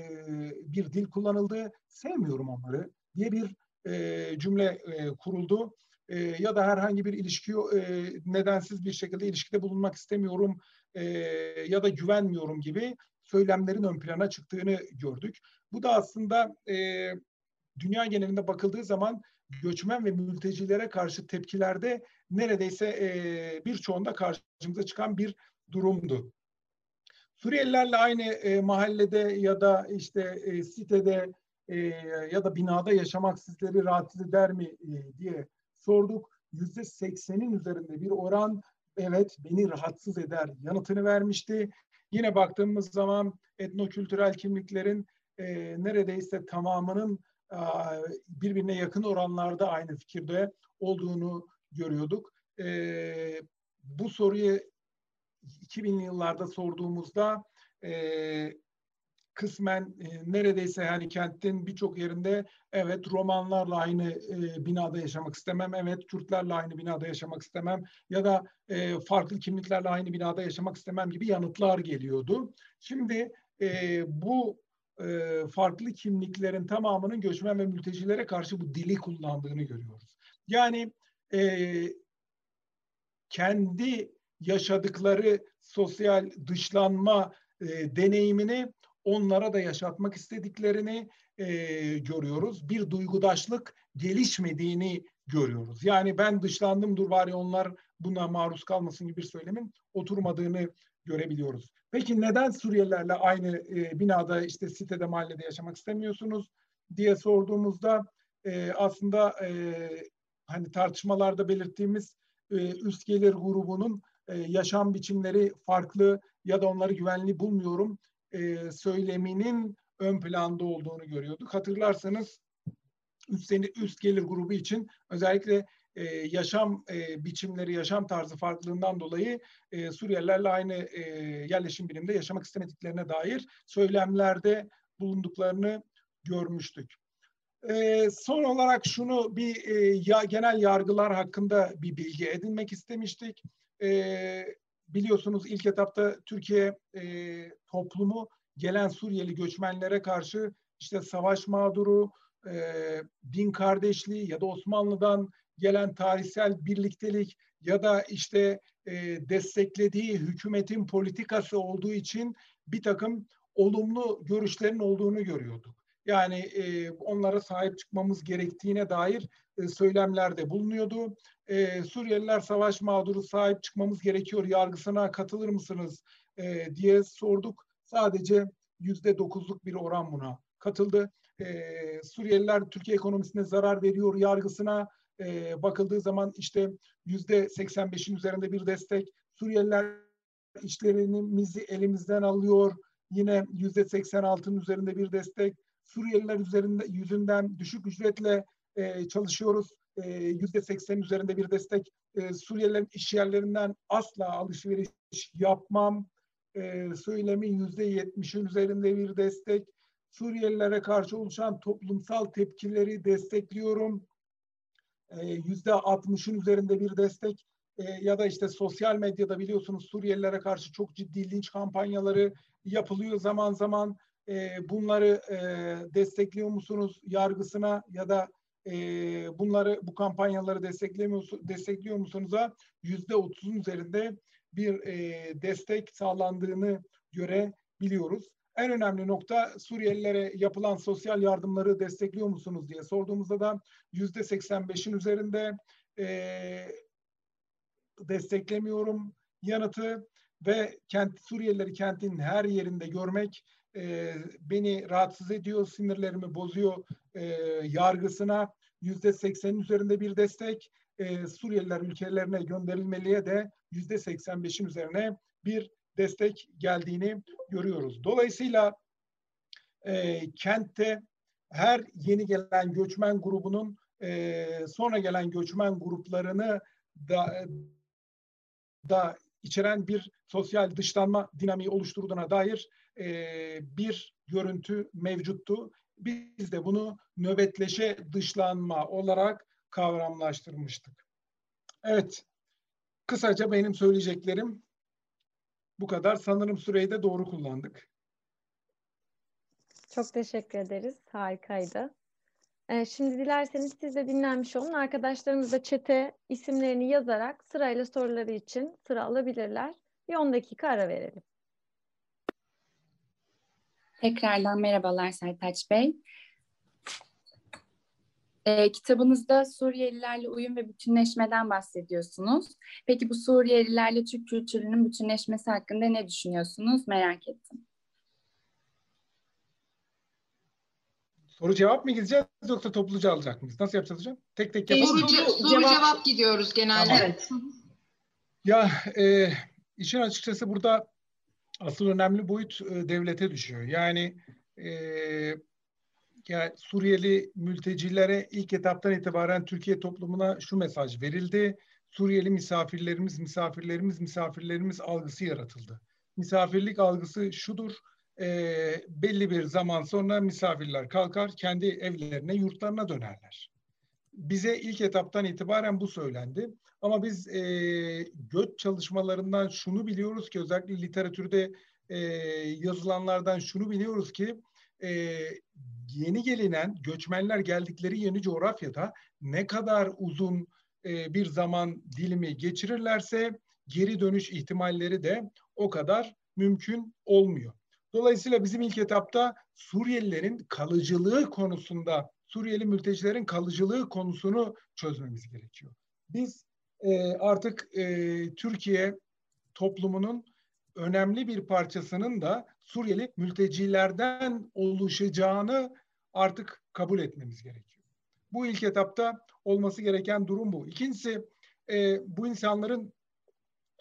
bir dil kullanıldı. Sevmiyorum onları diye bir e, cümle e, kuruldu. E, ya da herhangi bir ilişki e, nedensiz bir şekilde ilişkide bulunmak istemiyorum e, ya da güvenmiyorum gibi söylemlerin ön plana çıktığını gördük. Bu da aslında e, dünya genelinde bakıldığı zaman göçmen ve mültecilere karşı tepkilerde neredeyse e, birçoğunda karşımıza çıkan bir durumdu. Suriyelilerle aynı e, mahallede ya da işte e, sitede e, ya da binada yaşamak sizleri rahatsız eder mi e, diye sorduk. Yüzde seksenin üzerinde bir oran evet beni rahatsız eder yanıtını vermişti. Yine baktığımız zaman etnokültürel kimliklerin e, neredeyse tamamının e, birbirine yakın oranlarda aynı fikirde olduğunu görüyorduk. E, bu soruyu 2000'li yıllarda sorduğumuzda e, kısmen e, neredeyse yani kentin birçok yerinde evet Romanlarla aynı e, binada yaşamak istemem, evet Kürtlerle aynı binada yaşamak istemem ya da e, farklı kimliklerle aynı binada yaşamak istemem gibi yanıtlar geliyordu. Şimdi e, bu e, farklı kimliklerin tamamının göçmen ve mültecilere karşı bu dili kullandığını görüyoruz. Yani e, kendi yaşadıkları sosyal dışlanma e, deneyimini onlara da yaşatmak istediklerini e, görüyoruz. Bir duygudaşlık gelişmediğini görüyoruz. Yani ben dışlandım dur bari onlar buna maruz kalmasın gibi bir söylemin oturmadığını görebiliyoruz. Peki neden Suriyelilerle aynı e, binada işte sitede mahallede yaşamak istemiyorsunuz diye sorduğumuzda e, aslında e, hani tartışmalarda belirttiğimiz e, üst gelir grubunun e, yaşam biçimleri farklı ya da onları güvenli bulmuyorum e, söyleminin ön planda olduğunu görüyorduk. Hatırlarsanız üst, üst gelir grubu için özellikle e, yaşam e, biçimleri, yaşam tarzı farklılığından dolayı e, Suriyelilerle aynı e, yerleşim biriminde yaşamak istemediklerine dair söylemlerde bulunduklarını görmüştük. E, son olarak şunu bir e, ya, genel yargılar hakkında bir bilgi edinmek istemiştik. E, biliyorsunuz ilk etapta Türkiye e, toplumu gelen Suriyeli göçmenlere karşı işte savaş mağduru, e, din kardeşliği ya da Osmanlı'dan gelen tarihsel birliktelik ya da işte e, desteklediği hükümetin politikası olduğu için bir takım olumlu görüşlerin olduğunu görüyorduk. Yani e, onlara sahip çıkmamız gerektiğine dair e, söylemlerde bulunuyordu. E, Suriyeliler savaş mağduru sahip çıkmamız gerekiyor yargısına katılır mısınız e, diye sorduk. Sadece yüzde dokuzluk bir oran buna katıldı. E, Suriyeliler Türkiye ekonomisine zarar veriyor yargısına e, bakıldığı zaman işte yüzde 85'in üzerinde bir destek. Suriyeliler işlerimizi elimizden alıyor. Yine yüzde 86'ın üzerinde bir destek. Suriyeliler üzerinde yüzünden düşük ücretle e, çalışıyoruz. Yüzde 80 üzerinde bir destek. E, Suriyelilerin iş yerlerinden asla alışveriş yapmam. E, söylemin yüzde 70'in üzerinde bir destek. Suriyelilere karşı oluşan toplumsal tepkileri destekliyorum. Yüzde 60'ın üzerinde bir destek e, ya da işte sosyal medyada biliyorsunuz Suriyelilere karşı çok ciddi linç kampanyaları yapılıyor zaman zaman. E, bunları e, destekliyor musunuz yargısına ya da e, bunları bu kampanyaları desteklemiyor destekliyor musunuz'a yüzde otuzun üzerinde bir e, destek sağlandığını görebiliyoruz. En önemli nokta Suriyelilere yapılan sosyal yardımları destekliyor musunuz diye sorduğumuzda da yüzde 85'in üzerinde e, desteklemiyorum yanıtı ve kent Suriyelileri kentin her yerinde görmek e, beni rahatsız ediyor, sinirlerimi bozuyor e, yargısına yüzde seksenin üzerinde bir destek. E, Suriyeliler ülkelerine gönderilmeliye de yüzde seksen beşin üzerine bir destek geldiğini görüyoruz. Dolayısıyla e, kentte her yeni gelen göçmen grubunun e, sonra gelen göçmen gruplarını da, da içeren bir sosyal dışlanma dinamiği oluşturduğuna dair e, bir görüntü mevcuttu. Biz de bunu nöbetleşe dışlanma olarak kavramlaştırmıştık. Evet, kısaca benim söyleyeceklerim bu kadar. Sanırım süreyi de doğru kullandık. Çok teşekkür ederiz. Harikaydı. Ee, şimdi dilerseniz siz de dinlenmiş olun. Arkadaşlarımız da çete isimlerini yazarak sırayla soruları için sıra alabilirler. Bir 10 dakika ara verelim. Tekrardan merhabalar Sertaç Bey. E, kitabınızda Suriyelilerle uyum ve bütünleşmeden bahsediyorsunuz. Peki bu Suriyelilerle Türk kültürünün bütünleşmesi hakkında ne düşünüyorsunuz? Merak ettim. Soru cevap mı gideceğiz yoksa topluca alacak mıyız? Nasıl yapacağız hocam? Tek tek yapalım. Soru, soru cevap. cevap gidiyoruz genelde. Tamam. Evet. Ya e, işin açıkçası burada asıl önemli boyut e, devlete düşüyor. Yani e, yani Suriyeli mültecilere ilk etaptan itibaren Türkiye toplumuna şu mesaj verildi. Suriyeli misafirlerimiz, misafirlerimiz, misafirlerimiz algısı yaratıldı. Misafirlik algısı şudur, e, belli bir zaman sonra misafirler kalkar, kendi evlerine, yurtlarına dönerler. Bize ilk etaptan itibaren bu söylendi. Ama biz e, göç çalışmalarından şunu biliyoruz ki özellikle literatürde e, yazılanlardan şunu biliyoruz ki e, yeni gelinen göçmenler geldikleri yeni coğrafyada ne kadar uzun e, bir zaman dilimi geçirirlerse geri dönüş ihtimalleri de o kadar mümkün olmuyor. Dolayısıyla bizim ilk etapta Suriyelilerin kalıcılığı konusunda, Suriyeli mültecilerin kalıcılığı konusunu çözmemiz gerekiyor. Biz e, artık e, Türkiye toplumunun önemli bir parçasının da Suriyeli mültecilerden oluşacağını artık kabul etmemiz gerekiyor. Bu ilk etapta olması gereken durum bu. İkincisi e, bu insanların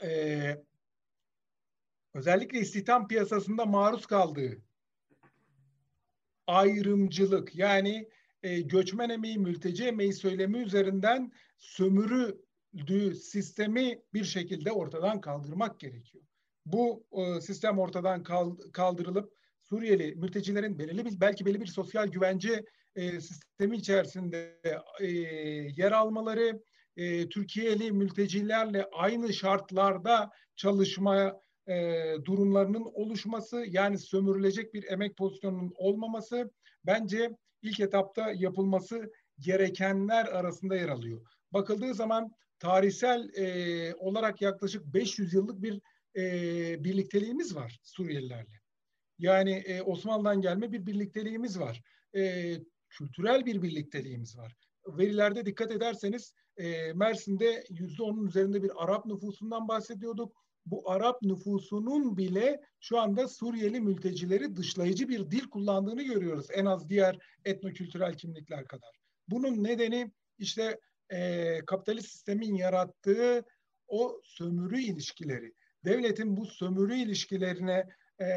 e, özellikle istihdam piyasasında maruz kaldığı ayrımcılık yani e, göçmen emeği, mülteci emeği söylemi üzerinden sömürüldüğü sistemi bir şekilde ortadan kaldırmak gerekiyor. Bu e, sistem ortadan kaldırılıp Suriyeli mültecilerin belirli bir belki belli bir sosyal güvence e, sistemi içerisinde e, yer almaları, e, Türkiye'li mültecilerle aynı şartlarda çalışma e, durumlarının oluşması, yani sömürülecek bir emek pozisyonunun olmaması bence ilk etapta yapılması gerekenler arasında yer alıyor. Bakıldığı zaman tarihsel e, olarak yaklaşık 500 yıllık bir e, birlikteliğimiz var Suriyelilerle. Yani e, Osmanlı'dan gelme bir birlikteliğimiz var. E, kültürel bir birlikteliğimiz var. Verilerde dikkat ederseniz e, Mersin'de yüzde onun üzerinde bir Arap nüfusundan bahsediyorduk. Bu Arap nüfusunun bile şu anda Suriyeli mültecileri dışlayıcı bir dil kullandığını görüyoruz. En az diğer etnokültürel kimlikler kadar. Bunun nedeni işte e, kapitalist sistemin yarattığı o sömürü ilişkileri. Devletin bu sömürü ilişkilerine e,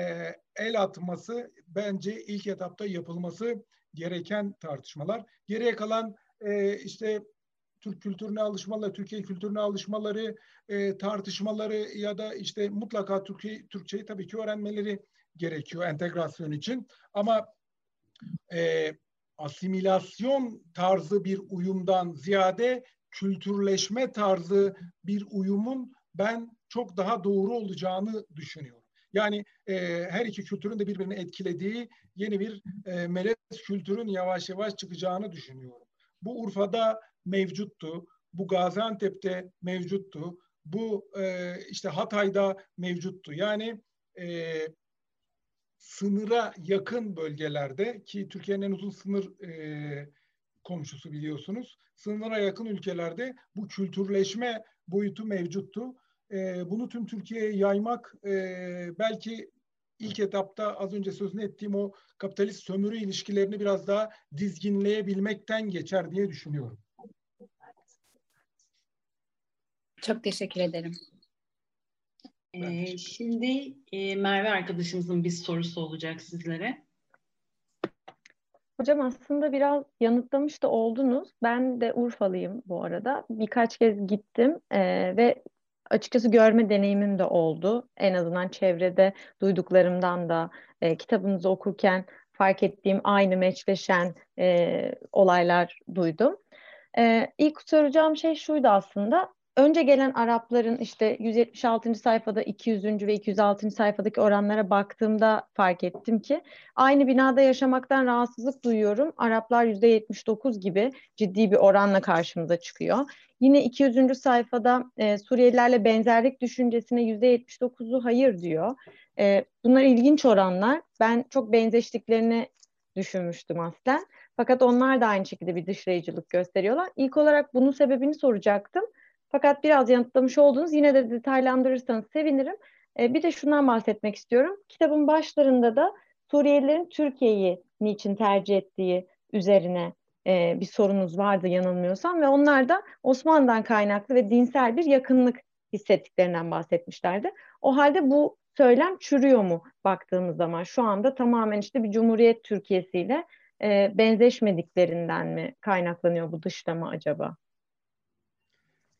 el atması bence ilk etapta yapılması gereken tartışmalar. Geriye kalan e, işte Türk kültürüne alışmaları, Türkiye kültürüne alışmaları, e, tartışmaları ya da işte mutlaka Türkiye, Türkçeyi tabii ki öğrenmeleri gerekiyor entegrasyon için. Ama e, asimilasyon tarzı bir uyumdan ziyade kültürleşme tarzı bir uyumun ben çok daha doğru olacağını düşünüyorum. Yani e, her iki kültürün de birbirini etkilediği yeni bir e, melez kültürün yavaş yavaş çıkacağını düşünüyorum. Bu Urfa'da mevcuttu, bu Gaziantep'te mevcuttu, bu e, işte Hatay'da mevcuttu. Yani e, sınıra yakın bölgelerde ki Türkiye'nin en uzun sınır e, komşusu biliyorsunuz. Sınıra yakın ülkelerde bu kültürleşme boyutu mevcuttu. E, bunu tüm Türkiye'ye yaymak e, belki ilk etapta az önce sözünü ettiğim o kapitalist sömürü ilişkilerini biraz daha dizginleyebilmekten geçer diye düşünüyorum. Çok teşekkür ederim. Ee, şimdi e, Merve arkadaşımızın bir sorusu olacak sizlere. Hocam aslında biraz yanıtlamış da oldunuz. Ben de Urfalıyım bu arada. Birkaç kez gittim e, ve açıkçası görme deneyimim de oldu. En azından çevrede duyduklarımdan da e, kitabınızı okurken fark ettiğim aynı meçleşen e, olaylar duydum. E, ilk soracağım şey şuydu aslında önce gelen Arapların işte 176. sayfada 200. ve 206. sayfadaki oranlara baktığımda fark ettim ki aynı binada yaşamaktan rahatsızlık duyuyorum. Araplar %79 gibi ciddi bir oranla karşımıza çıkıyor. Yine 200. sayfada e, Suriyelilerle benzerlik düşüncesine %79'u hayır diyor. E, bunlar ilginç oranlar. Ben çok benzeştiklerini düşünmüştüm aslen. Fakat onlar da aynı şekilde bir dışlayıcılık gösteriyorlar. İlk olarak bunun sebebini soracaktım. Fakat biraz yanıtlamış oldunuz. Yine de detaylandırırsanız sevinirim. E, bir de şundan bahsetmek istiyorum. Kitabın başlarında da Suriyelilerin Türkiye'yi niçin tercih ettiği üzerine e, bir sorunuz vardı yanılmıyorsam ve onlar da Osmanlı'dan kaynaklı ve dinsel bir yakınlık hissettiklerinden bahsetmişlerdi. O halde bu söylem çürüyor mu baktığımız zaman? Şu anda tamamen işte bir Cumhuriyet Türkiye'siyle e, benzeşmediklerinden mi kaynaklanıyor bu dışlama acaba?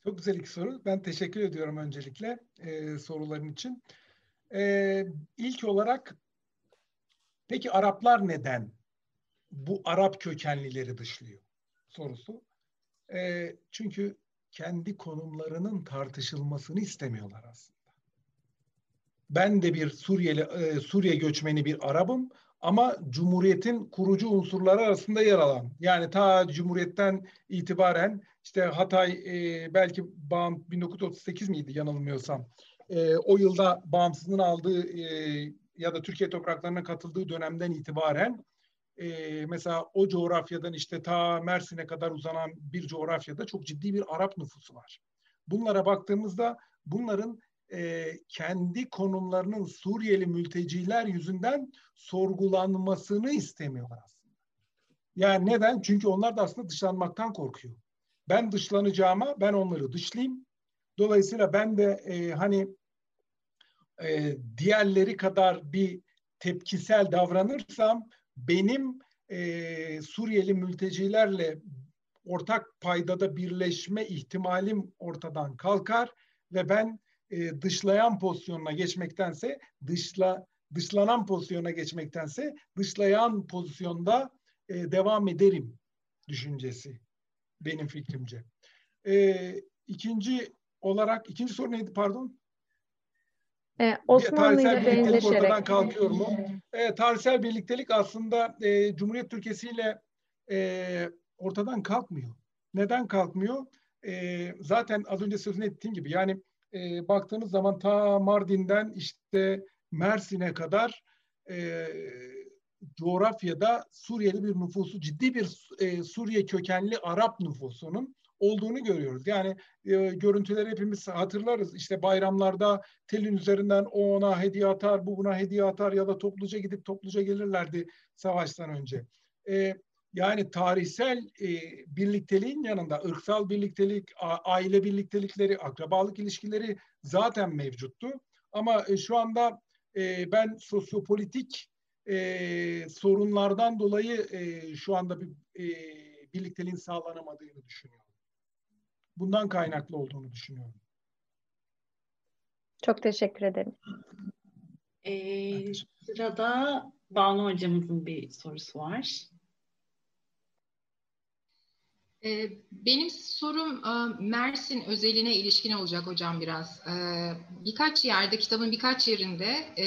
Çok güzel iki soru. Ben teşekkür ediyorum öncelikle e, soruların için. E, ilk olarak peki Araplar neden bu Arap kökenlileri dışlıyor sorusu. E, çünkü kendi konumlarının tartışılmasını istemiyorlar aslında. Ben de bir Suriyeli e, Suriye göçmeni bir Arabım ama Cumhuriyet'in kurucu unsurları arasında yer alan. Yani ta Cumhuriyet'ten itibaren işte Hatay e, belki bağım 1938 miydi yanılmıyorsam. E, o yılda bağımsızlığını aldığı e, ya da Türkiye topraklarına katıldığı dönemden itibaren e, mesela o coğrafyadan işte ta Mersin'e kadar uzanan bir coğrafyada çok ciddi bir Arap nüfusu var. Bunlara baktığımızda bunların e, kendi konumlarının Suriyeli mülteciler yüzünden sorgulanmasını istemiyorlar aslında. Yani neden? Çünkü onlar da aslında dışlanmaktan korkuyor. Ben dışlanacağıma ben onları dışlayayım. Dolayısıyla ben de e, hani e, diğerleri kadar bir tepkisel davranırsam benim e, Suriyeli mültecilerle ortak paydada birleşme ihtimalim ortadan kalkar ve ben e, dışlayan pozisyonuna geçmektense dışla dışlanan pozisyona geçmektense dışlayan pozisyonda e, devam ederim düşüncesi benim fikrimce. E, ikinci olarak ikinci soru neydi pardon? Ee, Osmanlı ile benzeşerek. ortadan kalkıyor mu? E, tarihsel birliktelik aslında e, Cumhuriyet Türkiye'si ile e, ortadan kalkmıyor. Neden kalkmıyor? E, zaten az önce sözünü ettiğim gibi yani e, baktığınız zaman ta Mardin'den işte Mersin'e kadar e, coğrafyada Suriyeli bir nüfusu, ciddi bir e, Suriye kökenli Arap nüfusunun olduğunu görüyoruz. Yani e, görüntüleri hepimiz hatırlarız. İşte bayramlarda telin üzerinden o ona hediye atar, bu buna hediye atar ya da topluca gidip topluca gelirlerdi savaştan önce. E, yani tarihsel e, birlikteliğin yanında ırksal birliktelik, a, aile birliktelikleri, akrabalık ilişkileri zaten mevcuttu. Ama e, şu anda e, ben sosyopolitik e, sorunlardan dolayı e, şu anda bir e, birlikteliğin sağlanamadığını düşünüyorum. Bundan kaynaklı olduğunu düşünüyorum. Çok teşekkür ederim. Ee, sırada Banu hocamızın bir sorusu var. Ee, benim sorum e, Mersin özeline ilişkin olacak hocam biraz. Ee, birkaç yerde, kitabın birkaç yerinde e,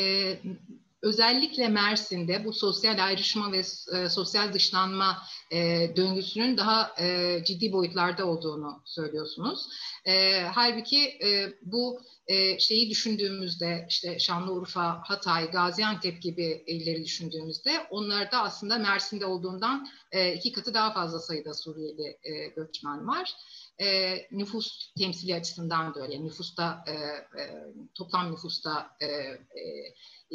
özellikle Mersin'de bu sosyal ayrışma ve e, sosyal dışlanma e, döngüsünün daha e, ciddi boyutlarda olduğunu söylüyorsunuz. E, halbuki e, bu e, şeyi düşündüğümüzde işte Şanlıurfa, Hatay, Gaziantep gibi illeri düşündüğümüzde onlarda aslında Mersin'de olduğundan e, iki katı daha fazla sayıda Suriyeli e, göçmen var e, nüfus temsili açısından da öyle. Nüfusta, e, e, toplam nüfusta e,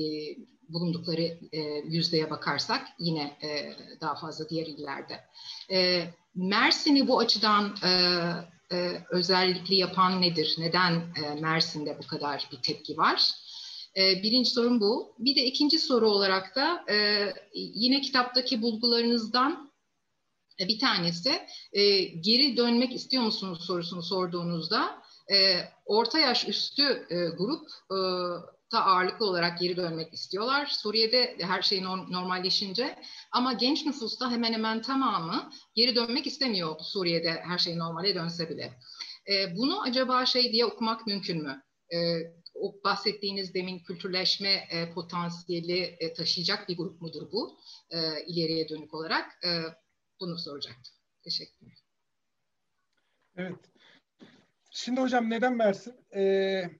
e, bulundukları e, yüzdeye bakarsak yine e, daha fazla diğer illerde. E, Mersin'i bu açıdan e, e, özellikli yapan nedir? Neden e, Mersin'de bu kadar bir tepki var? E, birinci sorun bu. Bir de ikinci soru olarak da e, yine kitaptaki bulgularınızdan e, bir tanesi e, geri dönmek istiyor musunuz sorusunu sorduğunuzda e, orta yaş üstü e, grup e, ta ağırlıklı olarak geri dönmek istiyorlar. Suriye'de her şey normalleşince ama genç nüfusta hemen hemen tamamı geri dönmek istemiyor Suriye'de her şey normale dönse bile. E, bunu acaba şey diye okumak mümkün mü? E, o bahsettiğiniz demin kültürleşme e, potansiyeli e, taşıyacak bir grup mudur bu e, ileriye dönük olarak? E, bunu soracaktım. Teşekkürler. Evet. Şimdi hocam neden Mersin? Ee,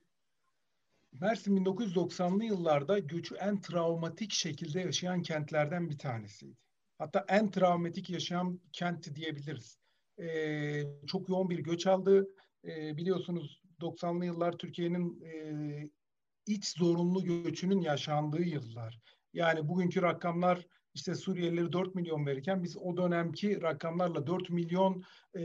Mersin 1990'lı yıllarda göçü en travmatik şekilde yaşayan kentlerden bir tanesiydi. Hatta en travmatik yaşayan kent diyebiliriz. Ee, çok yoğun bir göç aldı. Ee, biliyorsunuz 90'lı yıllar Türkiye'nin e, iç zorunlu göçünün yaşandığı yıllar. Yani bugünkü rakamlar işte Suriyelileri 4 milyon verirken biz o dönemki rakamlarla 4 milyon e,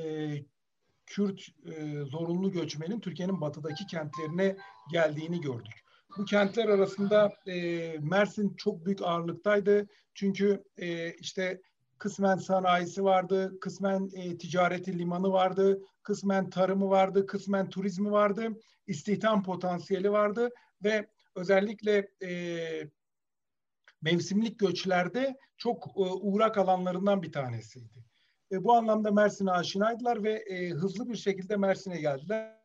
Kürt e, zorunlu göçmenin Türkiye'nin batıdaki kentlerine geldiğini gördük. Bu kentler arasında e, Mersin çok büyük ağırlıktaydı. Çünkü e, işte kısmen sanayisi vardı, kısmen e, ticareti limanı vardı, kısmen tarımı vardı, kısmen turizmi vardı, istihdam potansiyeli vardı ve özellikle e, mevsimlik göçlerde çok e, uğrak alanlarından bir tanesiydi. E, bu anlamda Mersin'e aşinaydılar ve e, hızlı bir şekilde Mersin'e geldiler.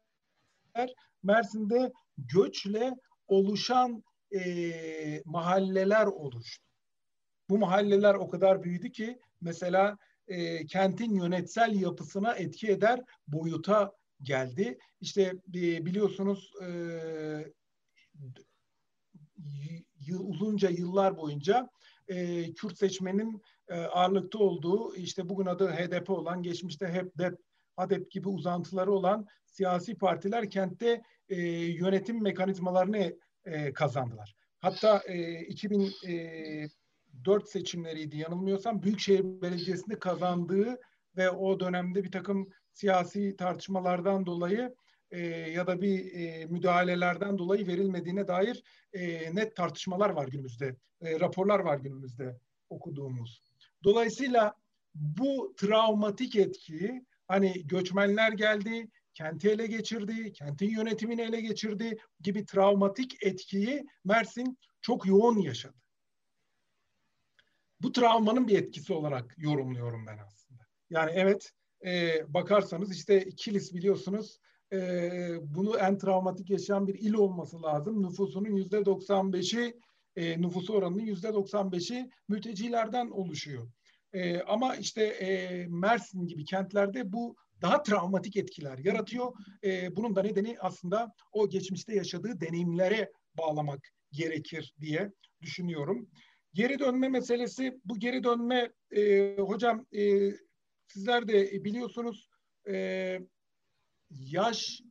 Mersin'de göçle oluşan e, mahalleler oluştu. Bu mahalleler o kadar büyüdü ki mesela e, kentin yönetsel yapısına etki eder boyuta geldi. İşte e, biliyorsunuz e, uzunca yıllar boyunca e, Kürt seçmenin ağırlıkta olduğu işte bugün adı HDP olan geçmişte HEPDEP, HADEP gibi uzantıları olan siyasi partiler kentte e, yönetim mekanizmalarını e, kazandılar. Hatta e, 2004 seçimleriydi yanılmıyorsam Büyükşehir Belediyesi'nde kazandığı ve o dönemde bir takım siyasi tartışmalardan dolayı e, ya da bir e, müdahalelerden dolayı verilmediğine dair e, net tartışmalar var günümüzde. E, raporlar var günümüzde okuduğumuz. Dolayısıyla bu travmatik etkiyi hani göçmenler geldi, kenti ele geçirdi, kentin yönetimini ele geçirdi gibi travmatik etkiyi Mersin çok yoğun yaşadı. Bu travmanın bir etkisi olarak yorumluyorum ben aslında. Yani evet e, bakarsanız işte Kilis biliyorsunuz e, bunu en travmatik yaşayan bir il olması lazım. Nüfusunun yüzde 95'i e, nüfusu oranının yüzde 95'i mültecilerden oluşuyor. E, ama işte e, Mersin gibi kentlerde bu daha travmatik etkiler yaratıyor. E, bunun da nedeni aslında o geçmişte yaşadığı deneyimlere bağlamak gerekir diye düşünüyorum. Geri dönme meselesi, bu geri dönme e, hocam e, sizler de biliyorsunuz e, yaş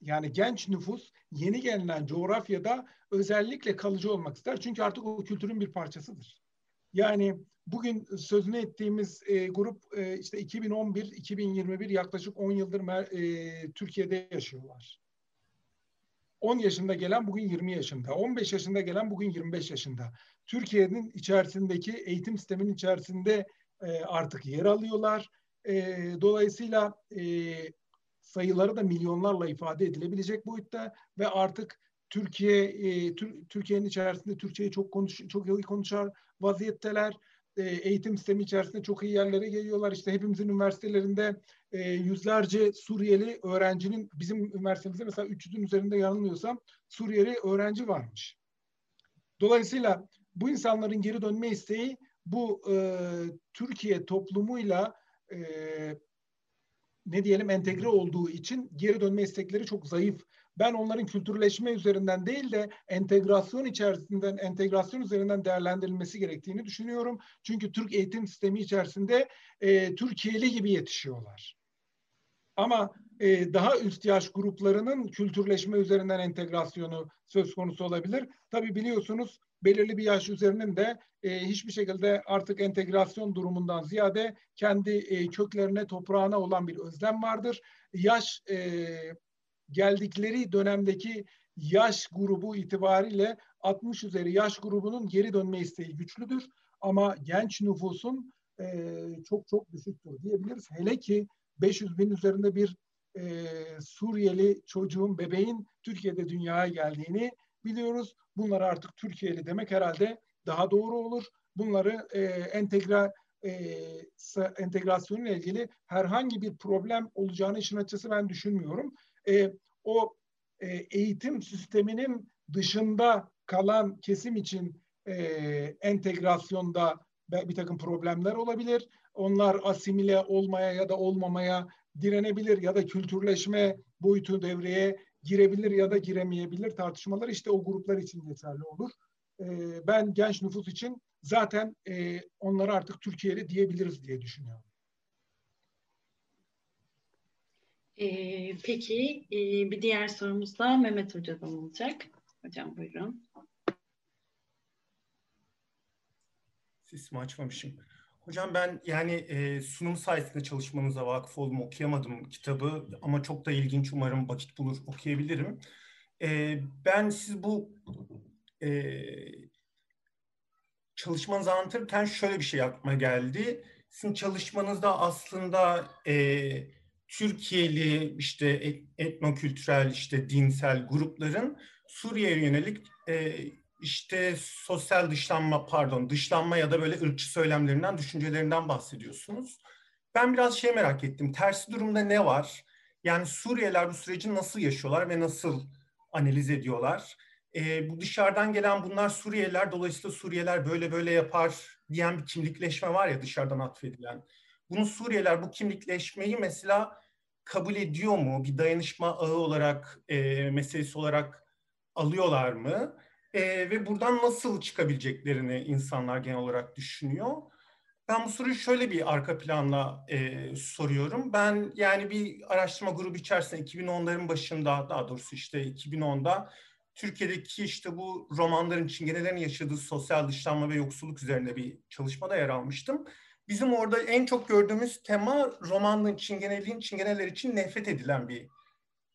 yani genç nüfus yeni gelinen coğrafyada özellikle kalıcı olmak ister. Çünkü artık o kültürün bir parçasıdır. Yani bugün sözünü ettiğimiz e, grup e, işte 2011-2021 yaklaşık 10 yıldır e, Türkiye'de yaşıyorlar. 10 yaşında gelen bugün 20 yaşında, 15 yaşında gelen bugün 25 yaşında. Türkiye'nin içerisindeki eğitim sisteminin içerisinde e, artık yer alıyorlar. E, dolayısıyla e, sayıları da milyonlarla ifade edilebilecek boyutta ve artık Türkiye e, Türkiye'nin içerisinde Türkçeyi çok konuş çok iyi konuşar vaziyetteler. E, eğitim sistemi içerisinde çok iyi yerlere geliyorlar. İşte hepimizin üniversitelerinde e, yüzlerce Suriyeli öğrencinin bizim üniversitemizde mesela 300'ün üzerinde yanılmıyorsam Suriyeli öğrenci varmış. Dolayısıyla bu insanların geri dönme isteği bu e, Türkiye toplumuyla e, ne diyelim entegre olduğu için geri dönme istekleri çok zayıf. Ben onların kültürleşme üzerinden değil de entegrasyon içerisinden, entegrasyon üzerinden değerlendirilmesi gerektiğini düşünüyorum. Çünkü Türk eğitim sistemi içerisinde e, Türkiye'li gibi yetişiyorlar. Ama e, daha üst yaş gruplarının kültürleşme üzerinden entegrasyonu söz konusu olabilir. Tabii biliyorsunuz belirli bir yaş üzerinin de e, hiçbir şekilde artık entegrasyon durumundan ziyade kendi e, köklerine, toprağına olan bir özlem vardır. Yaş e, geldikleri dönemdeki yaş grubu itibariyle 60 üzeri yaş grubunun geri dönme isteği güçlüdür. Ama genç nüfusun e, çok çok düşüktür diyebiliriz. Hele ki 500 bin üzerinde bir e, Suriyeli çocuğun, bebeğin Türkiye'de dünyaya geldiğini biliyoruz. Bunlar artık Türkiye'li demek herhalde daha doğru olur. Bunları e, entegre e, entegrasyonu ile ilgili herhangi bir problem olacağını işin açısı ben düşünmüyorum. E, o e, eğitim sisteminin dışında kalan kesim için e, entegrasyonda bir takım problemler olabilir. Onlar asimile olmaya ya da olmamaya direnebilir ya da kültürleşme boyutu devreye girebilir ya da giremeyebilir tartışmalar işte o gruplar için geçerli olur. E, ben genç nüfus için zaten e, onlara artık Türkiye'li diyebiliriz diye düşünüyorum. Ee, peki e, bir diğer sorumuz da Mehmet Hoca'dan olacak. Hocam buyurun. Sesimi açmamışım. Hocam ben yani e, sunum sayesinde çalışmanıza vakıf oldum. Okuyamadım kitabı ama çok da ilginç. Umarım vakit bulur okuyabilirim. E, ben siz bu e, çalışmanızı anlatırken şöyle bir şey aklıma geldi. Sizin çalışmanızda aslında e, Türkiye'li işte etnokültürel işte dinsel grupların Suriye'ye yönelik e, işte sosyal dışlanma pardon dışlanma ya da böyle ırkçı söylemlerinden, düşüncelerinden bahsediyorsunuz. Ben biraz şey merak ettim. Tersi durumda ne var? Yani Suriyeliler bu süreci nasıl yaşıyorlar ve nasıl analiz ediyorlar? E, bu dışarıdan gelen bunlar Suriyeliler dolayısıyla Suriyeliler böyle böyle yapar diyen bir kimlikleşme var ya dışarıdan atfedilen. Bunu Suriyeliler bu kimlikleşmeyi mesela kabul ediyor mu? Bir dayanışma ağı olarak, e, meselesi olarak alıyorlar mı? E, ve buradan nasıl çıkabileceklerini insanlar genel olarak düşünüyor. Ben bu soruyu şöyle bir arka planla e, soruyorum. Ben yani bir araştırma grubu içerisinde 2010'ların başında daha doğrusu işte 2010'da Türkiye'deki işte bu romanların çingenelerin yaşadığı sosyal dışlanma ve yoksulluk üzerine bir çalışmada yer almıştım. Bizim orada en çok gördüğümüz tema romanın çingeneliğin çingeneler için nefret edilen bir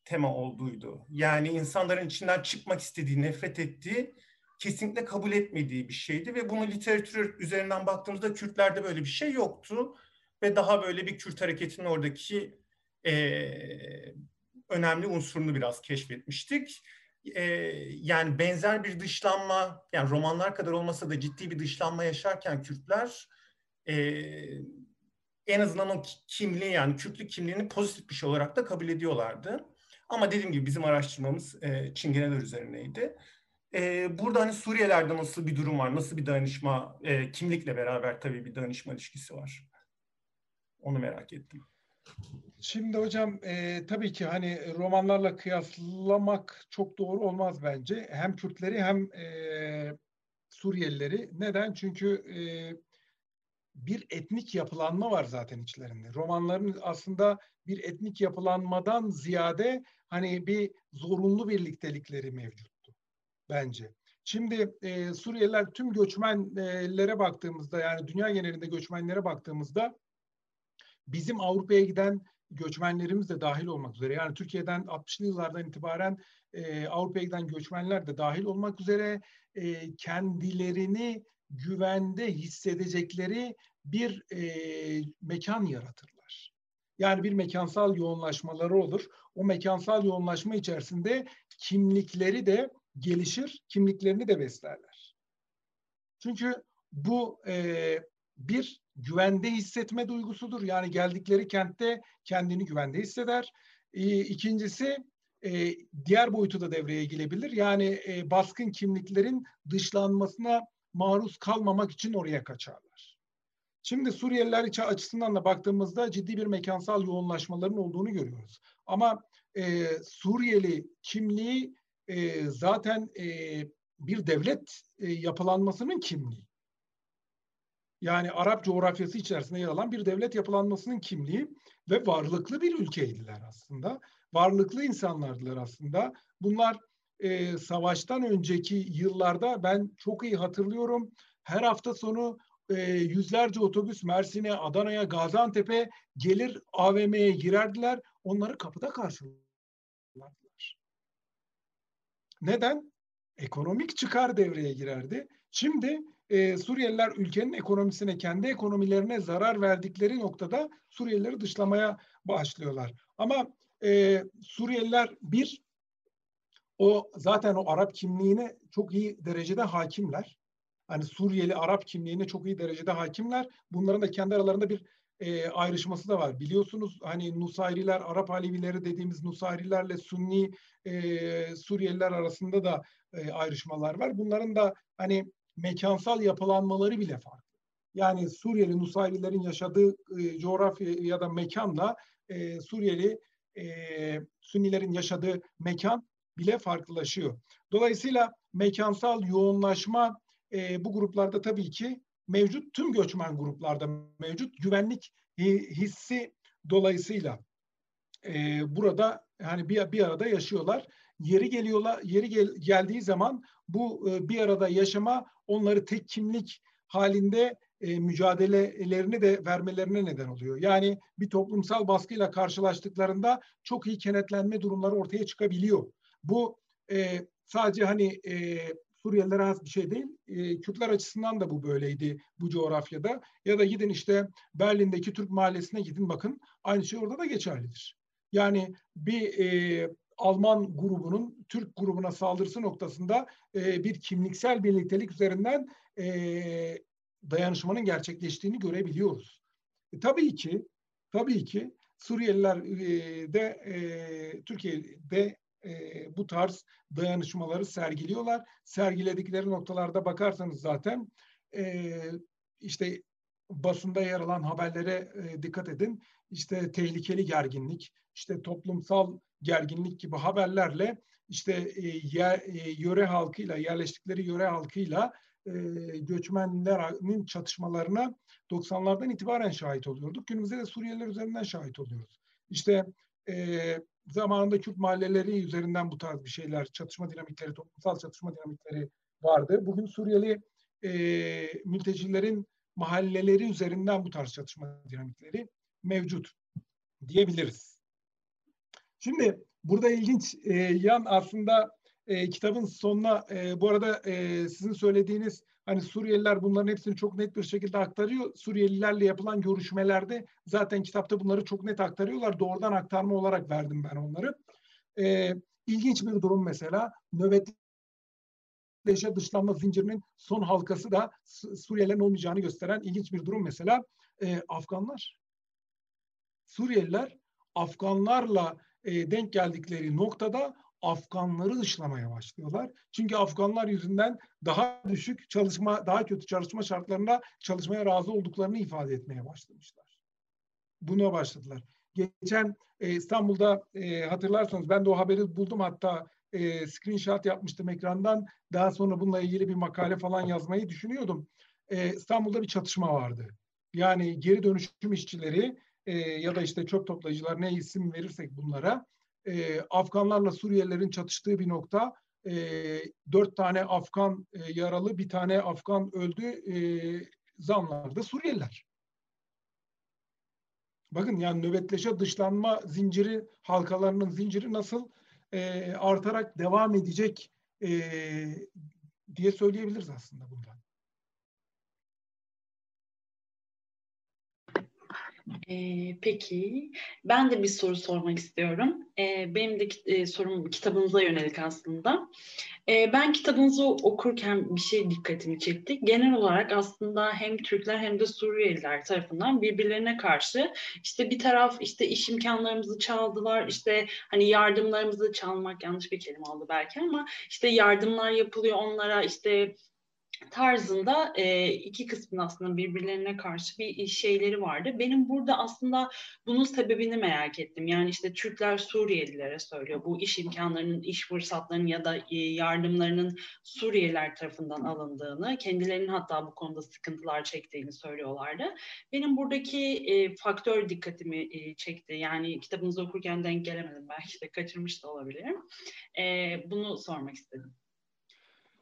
tema olduğuydu. Yani insanların içinden çıkmak istediği, nefret ettiği, kesinlikle kabul etmediği bir şeydi ve bunu literatür üzerinden baktığımızda Kürtlerde böyle bir şey yoktu ve daha böyle bir Kürt hareketinin oradaki e, önemli unsurunu biraz keşfetmiştik. E, yani benzer bir dışlanma, yani romanlar kadar olmasa da ciddi bir dışlanma yaşarken Kürtler e, en azından o kimliği yani Kürtlük kimliğini pozitif bir şey olarak da kabul ediyorlardı. Ama dediğim gibi bizim araştırmamız e, Çingeneler üzerineydi. E, burada hani Suriyelerde nasıl bir durum var, nasıl bir dayanışma, e, kimlikle beraber tabii bir dayanışma ilişkisi var. Onu merak ettim. Şimdi hocam e, tabii ki hani romanlarla kıyaslamak çok doğru olmaz bence. Hem Kürtleri hem e, Suriyelileri. Neden? Çünkü e, bir etnik yapılanma var zaten içlerinde. Romanların aslında bir etnik yapılanmadan ziyade hani bir zorunlu birliktelikleri mevcuttu bence. Şimdi e, Suriyeliler tüm göçmenlere baktığımızda yani dünya genelinde göçmenlere baktığımızda bizim Avrupa'ya giden göçmenlerimiz de dahil olmak üzere yani Türkiye'den 60'lı yıllardan itibaren e, Avrupa'ya giden göçmenler de dahil olmak üzere e, kendilerini güvende hissedecekleri bir e, mekan yaratırlar. Yani bir mekansal yoğunlaşmaları olur. O mekansal yoğunlaşma içerisinde kimlikleri de gelişir, kimliklerini de beslerler. Çünkü bu e, bir güvende hissetme duygusudur. Yani geldikleri kentte kendini güvende hisseder. E, ikincisi e, diğer boyutu da devreye girebilir. Yani e, baskın kimliklerin dışlanmasına maruz kalmamak için oraya kaçarlar. Şimdi Suriyeliler içi açısından da baktığımızda ciddi bir mekansal yoğunlaşmaların olduğunu görüyoruz. Ama e, Suriyeli kimliği e, zaten e, bir devlet e, yapılanmasının kimliği. Yani Arap coğrafyası içerisinde yer alan bir devlet yapılanmasının kimliği ve varlıklı bir ülkeydiler aslında. Varlıklı insanlardılar aslında. Bunlar e, savaştan önceki yıllarda ben çok iyi hatırlıyorum. Her hafta sonu e, yüzlerce otobüs Mersin'e, Adana'ya, Gaziantep'e gelir AVM'ye girerdiler. Onları kapıda karşılardılar. Neden? Ekonomik çıkar devreye girerdi. Şimdi e, Suriyeliler ülkenin ekonomisine, kendi ekonomilerine zarar verdikleri noktada Suriyelileri dışlamaya başlıyorlar. Ama e, Suriyeliler bir, o zaten o Arap kimliğine çok iyi derecede hakimler. Hani Suriyeli Arap kimliğine çok iyi derecede hakimler. Bunların da kendi aralarında bir e, ayrışması da var. Biliyorsunuz hani Nusayriler, Arap Alevileri dediğimiz Nusayrilerle Sunni e, Suriyeliler arasında da e, ayrışmalar var. Bunların da hani mekansal yapılanmaları bile farklı. Yani Suriyeli Nusayrilerin yaşadığı e, coğrafya ya da mekanla e, Suriyeli e, Sünnilerin yaşadığı mekan bile farklılaşıyor. Dolayısıyla mekansal yoğunlaşma e, bu gruplarda tabii ki mevcut tüm göçmen gruplarda mevcut güvenlik hissi dolayısıyla e, burada hani bir, bir arada yaşıyorlar. Yeri geliyorlar, yeri gel, geldiği zaman bu e, bir arada yaşama onları tek kimlik halinde e, mücadelelerini de vermelerine neden oluyor. Yani bir toplumsal baskıyla karşılaştıklarında çok iyi kenetlenme durumları ortaya çıkabiliyor. Bu e, sadece hani e, Suriyelilere has bir şey değil. E, Kürtler açısından da bu böyleydi bu coğrafyada. Ya da gidin işte Berlin'deki Türk mahallesine gidin bakın. Aynı şey orada da geçerlidir. Yani bir e, Alman grubunun Türk grubuna saldırısı noktasında e, bir kimliksel birliktelik üzerinden e, dayanışmanın gerçekleştiğini görebiliyoruz. E, tabii ki, tabii ki Suriyeliler e, de e, Türkiye'de e, bu tarz dayanışmaları sergiliyorlar. Sergiledikleri noktalarda bakarsanız zaten e, işte basında yer alan haberlere e, dikkat edin. İşte tehlikeli gerginlik, işte toplumsal gerginlik gibi haberlerle işte e, yer, e, yöre halkıyla, yerleştikleri yöre halkıyla e, göçmenlerin çatışmalarına 90'lardan itibaren şahit oluyorduk. Günümüzde de Suriyeliler üzerinden şahit oluyoruz. İşte e, zamanında Kürt mahalleleri üzerinden bu tarz bir şeyler, çatışma dinamikleri, toplumsal çatışma dinamikleri vardı. Bugün Suriyeli e, mültecilerin mahalleleri üzerinden bu tarz çatışma dinamikleri mevcut diyebiliriz. Şimdi burada ilginç e, yan aslında e, kitabın sonuna e, bu arada e, sizin söylediğiniz hani Suriyeliler bunların hepsini çok net bir şekilde aktarıyor. Suriyelilerle yapılan görüşmelerde zaten kitapta bunları çok net aktarıyorlar. Doğrudan aktarma olarak verdim ben onları. E, ilginç bir durum mesela nöbetleşe dışlanma zincirinin son halkası da Suriyelilerin olmayacağını gösteren ilginç bir durum mesela e, Afganlar. Suriyeliler Afganlarla e, denk geldikleri noktada Afganları dışlamaya başlıyorlar. Çünkü Afganlar yüzünden daha düşük çalışma, daha kötü çalışma şartlarında çalışmaya razı olduklarını ifade etmeye başlamışlar. Buna başladılar. Geçen e, İstanbul'da e, hatırlarsanız ben de o haberi buldum hatta e, screenshot yapmıştım ekrandan. Daha sonra bununla ilgili bir makale falan yazmayı düşünüyordum. E, İstanbul'da bir çatışma vardı. Yani geri dönüşüm işçileri e, ya da işte çöp toplayıcılar ne isim verirsek bunlara e, Afganlarla Suriyelilerin çatıştığı bir nokta. E, dört tane Afgan e, yaralı, bir tane Afgan öldü. E, zanlarda Suriyeliler. Bakın yani nöbetleşe dışlanma zinciri, halkalarının zinciri nasıl e, artarak devam edecek e, diye söyleyebiliriz aslında bundan. Ee, peki, ben de bir soru sormak istiyorum. Ee, benim de e, sorum kitabınıza yönelik aslında. Ee, ben kitabınızı okurken bir şey dikkatimi çekti. Genel olarak aslında hem Türkler hem de Suriyeliler tarafından birbirlerine karşı işte bir taraf işte iş imkanlarımızı çaldılar, işte hani yardımlarımızı çalmak yanlış bir kelime oldu belki ama işte yardımlar yapılıyor onlara işte tarzında e, iki kısmın aslında birbirlerine karşı bir şeyleri vardı. Benim burada aslında bunun sebebini merak ettim. Yani işte Türkler Suriyelilere söylüyor bu iş imkanlarının, iş fırsatlarının ya da yardımlarının Suriyeliler tarafından alındığını, kendilerinin hatta bu konuda sıkıntılar çektiğini söylüyorlardı. Benim buradaki e, faktör dikkatimi e, çekti. Yani kitabınızı okurken denk gelemedim. Belki de kaçırmış da olabilirim. E, bunu sormak istedim.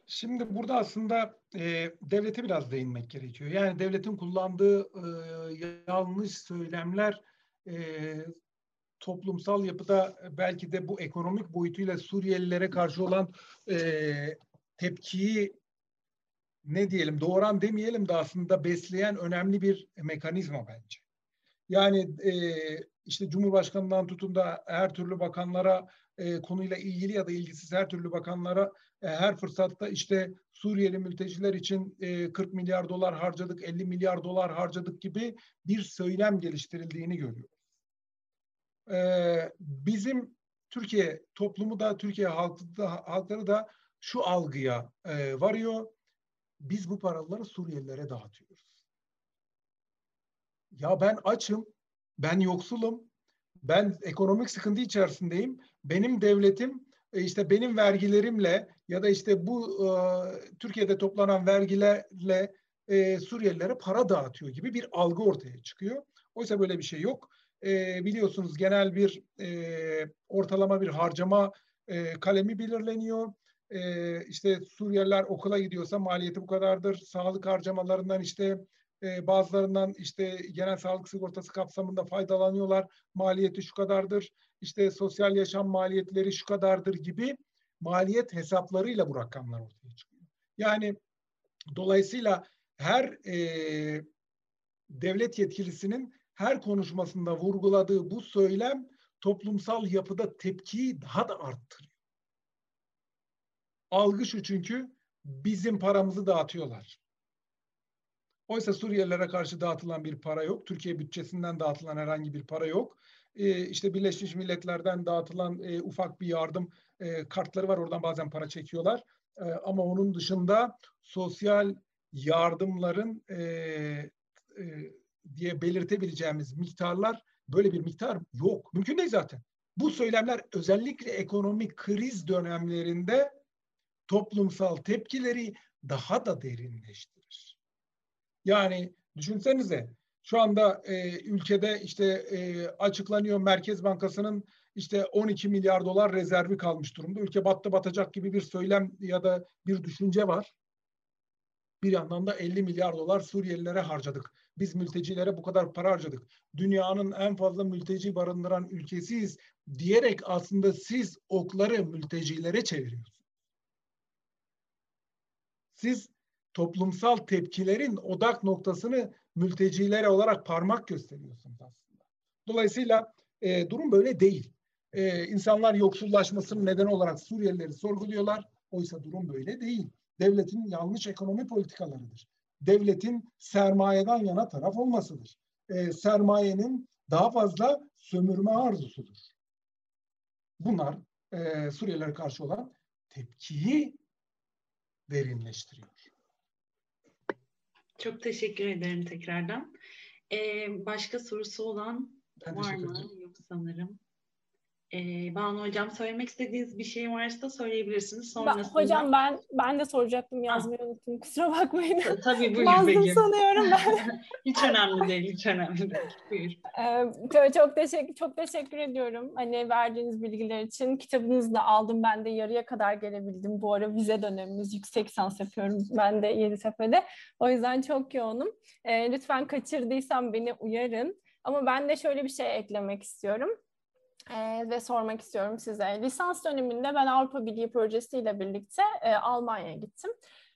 Şimdi burada aslında e, devlete biraz değinmek gerekiyor. Yani devletin kullandığı e, yanlış söylemler e, toplumsal yapıda belki de bu ekonomik boyutuyla Suriyelilere karşı olan e, tepkiyi ne diyelim doğuran demeyelim de aslında besleyen önemli bir mekanizma bence. Yani e, işte Cumhurbaşkanından tutun da her türlü bakanlara e, konuyla ilgili ya da ilgisiz her türlü bakanlara her fırsatta işte Suriyeli mülteciler için e, 40 milyar dolar harcadık, 50 milyar dolar harcadık gibi bir söylem geliştirildiğini görüyoruz. E, bizim Türkiye toplumu da Türkiye halkı da, halkları da şu algıya e, varıyor. Biz bu paraları Suriyelilere dağıtıyoruz. Ya ben açım, ben yoksulum, ben ekonomik sıkıntı içerisindeyim. Benim devletim e, işte benim vergilerimle ya da işte bu e, Türkiye'de toplanan vergilerle e, Suriyelilere para dağıtıyor gibi bir algı ortaya çıkıyor. Oysa böyle bir şey yok. E, biliyorsunuz genel bir e, ortalama bir harcama e, kalemi belirleniyor. E, işte Suriyeliler okula gidiyorsa maliyeti bu kadardır. Sağlık harcamalarından işte e, bazılarından işte genel sağlık sigortası kapsamında faydalanıyorlar. Maliyeti şu kadardır. İşte sosyal yaşam maliyetleri şu kadardır gibi maliyet hesaplarıyla bu rakamlar ortaya çıkıyor. Yani dolayısıyla her e, devlet yetkilisinin her konuşmasında vurguladığı bu söylem toplumsal yapıda tepkiyi daha da arttırıyor. Algı şu çünkü bizim paramızı dağıtıyorlar. Oysa Suriyelilere karşı dağıtılan bir para yok. Türkiye bütçesinden dağıtılan herhangi bir para yok. Ee, işte Birleşmiş Milletler'den dağıtılan e, ufak bir yardım e, kartları var. Oradan bazen para çekiyorlar. E, ama onun dışında sosyal yardımların e, e, diye belirtebileceğimiz miktarlar böyle bir miktar yok. Mümkün değil zaten. Bu söylemler özellikle ekonomik kriz dönemlerinde toplumsal tepkileri daha da derinleştirir. Yani düşünsenize şu anda e, ülkede işte e, açıklanıyor Merkez Bankası'nın işte 12 milyar dolar rezervi kalmış durumda. Ülke battı batacak gibi bir söylem ya da bir düşünce var. Bir yandan da 50 milyar dolar Suriyelilere harcadık. Biz mültecilere bu kadar para harcadık. Dünyanın en fazla mülteci barındıran ülkesiyiz diyerek aslında siz okları mültecilere çeviriyorsunuz. Siz toplumsal tepkilerin odak noktasını mültecilere olarak parmak gösteriyorsunuz aslında. Dolayısıyla e, durum böyle değil. E, insanlar yoksullaşmasının neden olarak Suriyelileri sorguluyorlar. Oysa durum böyle değil. Devletin yanlış ekonomi politikalarıdır. Devletin sermayeden yana taraf olmasıdır. E, sermayenin daha fazla sömürme arzusudur. Bunlar e, Suriyelilere karşı olan tepkiyi derinleştiriyor. Çok teşekkür ederim tekrardan. Ee, başka sorusu olan ben var mı? Yok sanırım. Ee, Banu Hocam söylemek istediğiniz bir şey varsa söyleyebilirsiniz. Sonrasında... Ben, hocam ben ben de soracaktım yazmayı ha. unuttum. Kusura bakmayın. Tabii buyur Yazdım Begüm. sanıyorum ben. hiç önemli değil, hiç önemli değil. Buyur. Ee, çok teşekkür çok teşekkür ediyorum. Hani verdiğiniz bilgiler için. Kitabınızı da aldım. Ben de yarıya kadar gelebildim. Bu ara vize dönemimiz yüksek lisans yapıyorum. Ben de Yeditepe'de. O yüzden çok yoğunum. Ee, lütfen kaçırdıysam beni uyarın. Ama ben de şöyle bir şey eklemek istiyorum e, ve sormak istiyorum size. Lisans döneminde ben Avrupa Birliği projesiyle birlikte e, Almanya'ya gittim.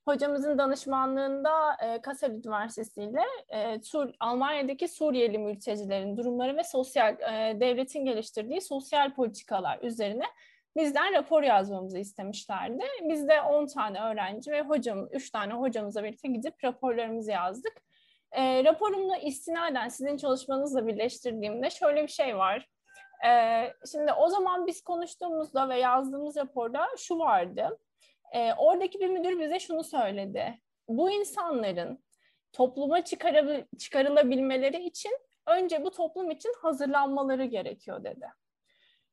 Hocamızın danışmanlığında e, Kassel Üniversitesi ile e, Sur, Almanya'daki Suriyeli mültecilerin durumları ve sosyal e, devletin geliştirdiği sosyal politikalar üzerine bizden rapor yazmamızı istemişlerdi. Biz de 10 tane öğrenci ve hocam 3 tane hocamızla birlikte gidip raporlarımızı yazdık. E, raporumla istinaden sizin çalışmanızla birleştirdiğimde şöyle bir şey var. Ee, şimdi o zaman biz konuştuğumuzda ve yazdığımız raporda şu vardı. Ee, oradaki bir müdür bize şunu söyledi. Bu insanların topluma çıkarılabilmeleri için önce bu toplum için hazırlanmaları gerekiyor dedi.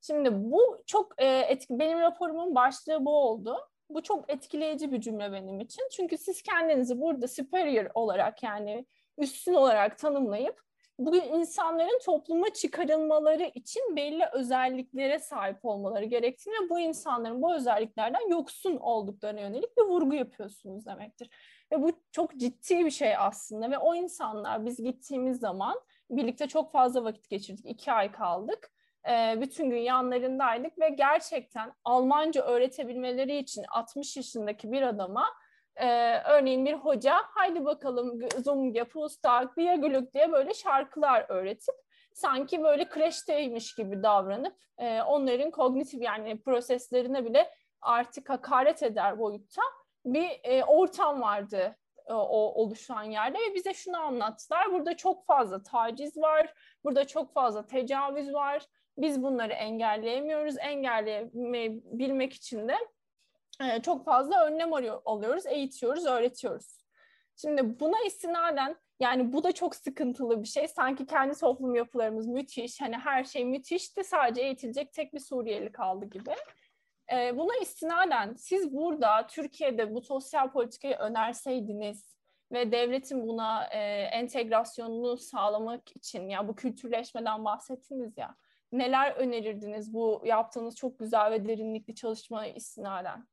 Şimdi bu çok e, etki, benim raporumun başlığı bu oldu. Bu çok etkileyici bir cümle benim için. Çünkü siz kendinizi burada superior olarak yani üstün olarak tanımlayıp bu insanların topluma çıkarılmaları için belli özelliklere sahip olmaları gerektiğini ve bu insanların bu özelliklerden yoksun olduklarına yönelik bir vurgu yapıyorsunuz demektir. Ve bu çok ciddi bir şey aslında ve o insanlar biz gittiğimiz zaman birlikte çok fazla vakit geçirdik. iki ay kaldık. Bütün gün yanlarındaydık ve gerçekten Almanca öğretebilmeleri için 60 yaşındaki bir adama ee, örneğin bir hoca haydi bakalım Zunge, Pustak, Biyaglük diye böyle şarkılar öğretip sanki böyle kreşteymiş gibi davranıp e, onların kognitif yani proseslerine bile artık hakaret eder boyutta bir e, ortam vardı e, o oluşan yerde ve bize şunu anlattılar. Burada çok fazla taciz var, burada çok fazla tecavüz var. Biz bunları engelleyemiyoruz. Engelleyebilmek için de e, çok fazla önlem alıyoruz, eğitiyoruz, öğretiyoruz. Şimdi buna istinaden yani bu da çok sıkıntılı bir şey. Sanki kendi toplum yapılarımız müthiş, hani her şey müthişti sadece eğitilecek tek bir Suriyeli kaldı gibi. E, buna istinaden siz burada Türkiye'de bu sosyal politikayı önerseydiniz ve devletin buna e, entegrasyonunu sağlamak için ya bu kültürleşmeden bahsettiniz ya neler önerirdiniz bu yaptığınız çok güzel ve derinlikli çalışmaya istinaden?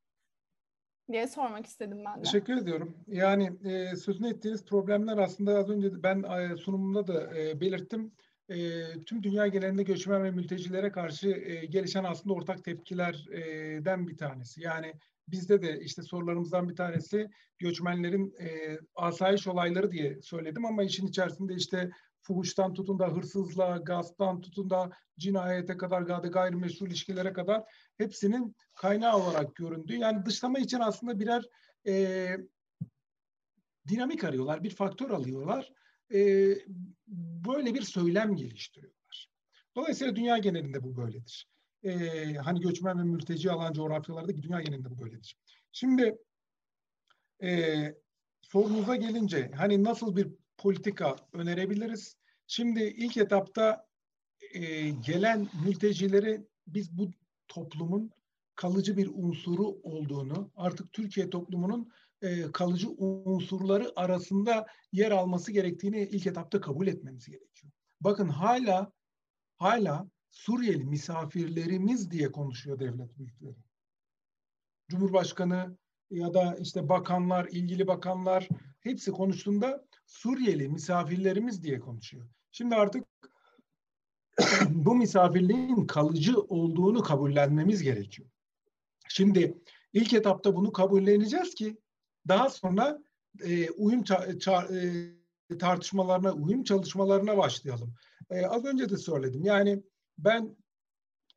Diye sormak istedim ben de. Teşekkür ediyorum. Yani e, sözünü ettiğiniz problemler aslında az önce ben e, sunumumda da e, belirttim. E, tüm dünya genelinde göçmen ve mültecilere karşı e, gelişen aslında ortak tepkilerden bir tanesi. Yani bizde de işte sorularımızdan bir tanesi göçmenlerin e, asayiş olayları diye söyledim ama işin içerisinde işte fuhuştan tutun da hırsızlığa, gasptan tutun da cinayete kadar, gayrimeşru ilişkilere kadar hepsinin kaynağı olarak göründü. Yani dışlama için aslında birer e, dinamik arıyorlar, bir faktör alıyorlar. E, böyle bir söylem geliştiriyorlar. Dolayısıyla dünya genelinde bu böyledir. E, hani göçmen ve mülteci alan coğrafyalardaki dünya genelinde bu böyledir. Şimdi e, sorunuza gelince hani nasıl bir politika önerebiliriz? Şimdi ilk etapta e, gelen mültecileri biz bu toplumun kalıcı bir unsuru olduğunu, artık Türkiye toplumunun e, kalıcı unsurları arasında yer alması gerektiğini ilk etapta kabul etmemiz gerekiyor. Bakın hala hala Suriyeli misafirlerimiz diye konuşuyor devlet büyükleri. Cumhurbaşkanı ya da işte bakanlar, ilgili bakanlar hepsi konuştuğunda Suriyeli misafirlerimiz diye konuşuyor. Şimdi artık bu misafirliğin kalıcı olduğunu kabullenmemiz gerekiyor. Şimdi ilk etapta bunu kabulleneceğiz ki daha sonra e, uyum ça- e, tartışmalarına, uyum çalışmalarına başlayalım. E, az önce de söyledim. Yani ben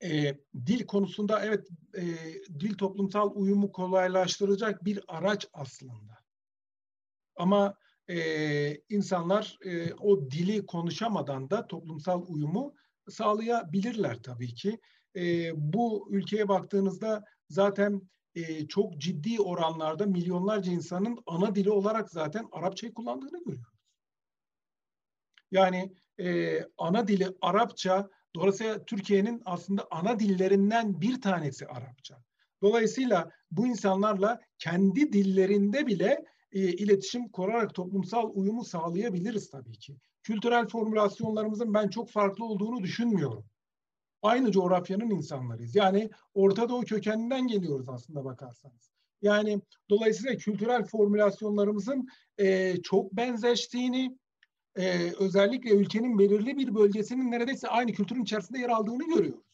e, dil konusunda evet e, dil toplumsal uyumu kolaylaştıracak bir araç aslında. Ama e, insanlar e, o dili konuşamadan da toplumsal uyumu sağlayabilirler tabii ki. E, bu ülkeye baktığınızda zaten e, çok ciddi oranlarda milyonlarca insanın ana dili olarak zaten Arapçayı kullandığını görüyoruz. Yani e, ana dili Arapça, dolayısıyla Türkiye'nin aslında ana dillerinden bir tanesi Arapça. Dolayısıyla bu insanlarla kendi dillerinde bile e, iletişim kurarak toplumsal uyumu sağlayabiliriz tabii ki. Kültürel formülasyonlarımızın ben çok farklı olduğunu düşünmüyorum. Aynı coğrafyanın insanlarıyız. Yani Orta Doğu kökeninden geliyoruz aslında bakarsanız. Yani dolayısıyla kültürel formülasyonlarımızın e, çok benzeştiğini, e, özellikle ülkenin belirli bir bölgesinin neredeyse aynı kültürün içerisinde yer aldığını görüyoruz.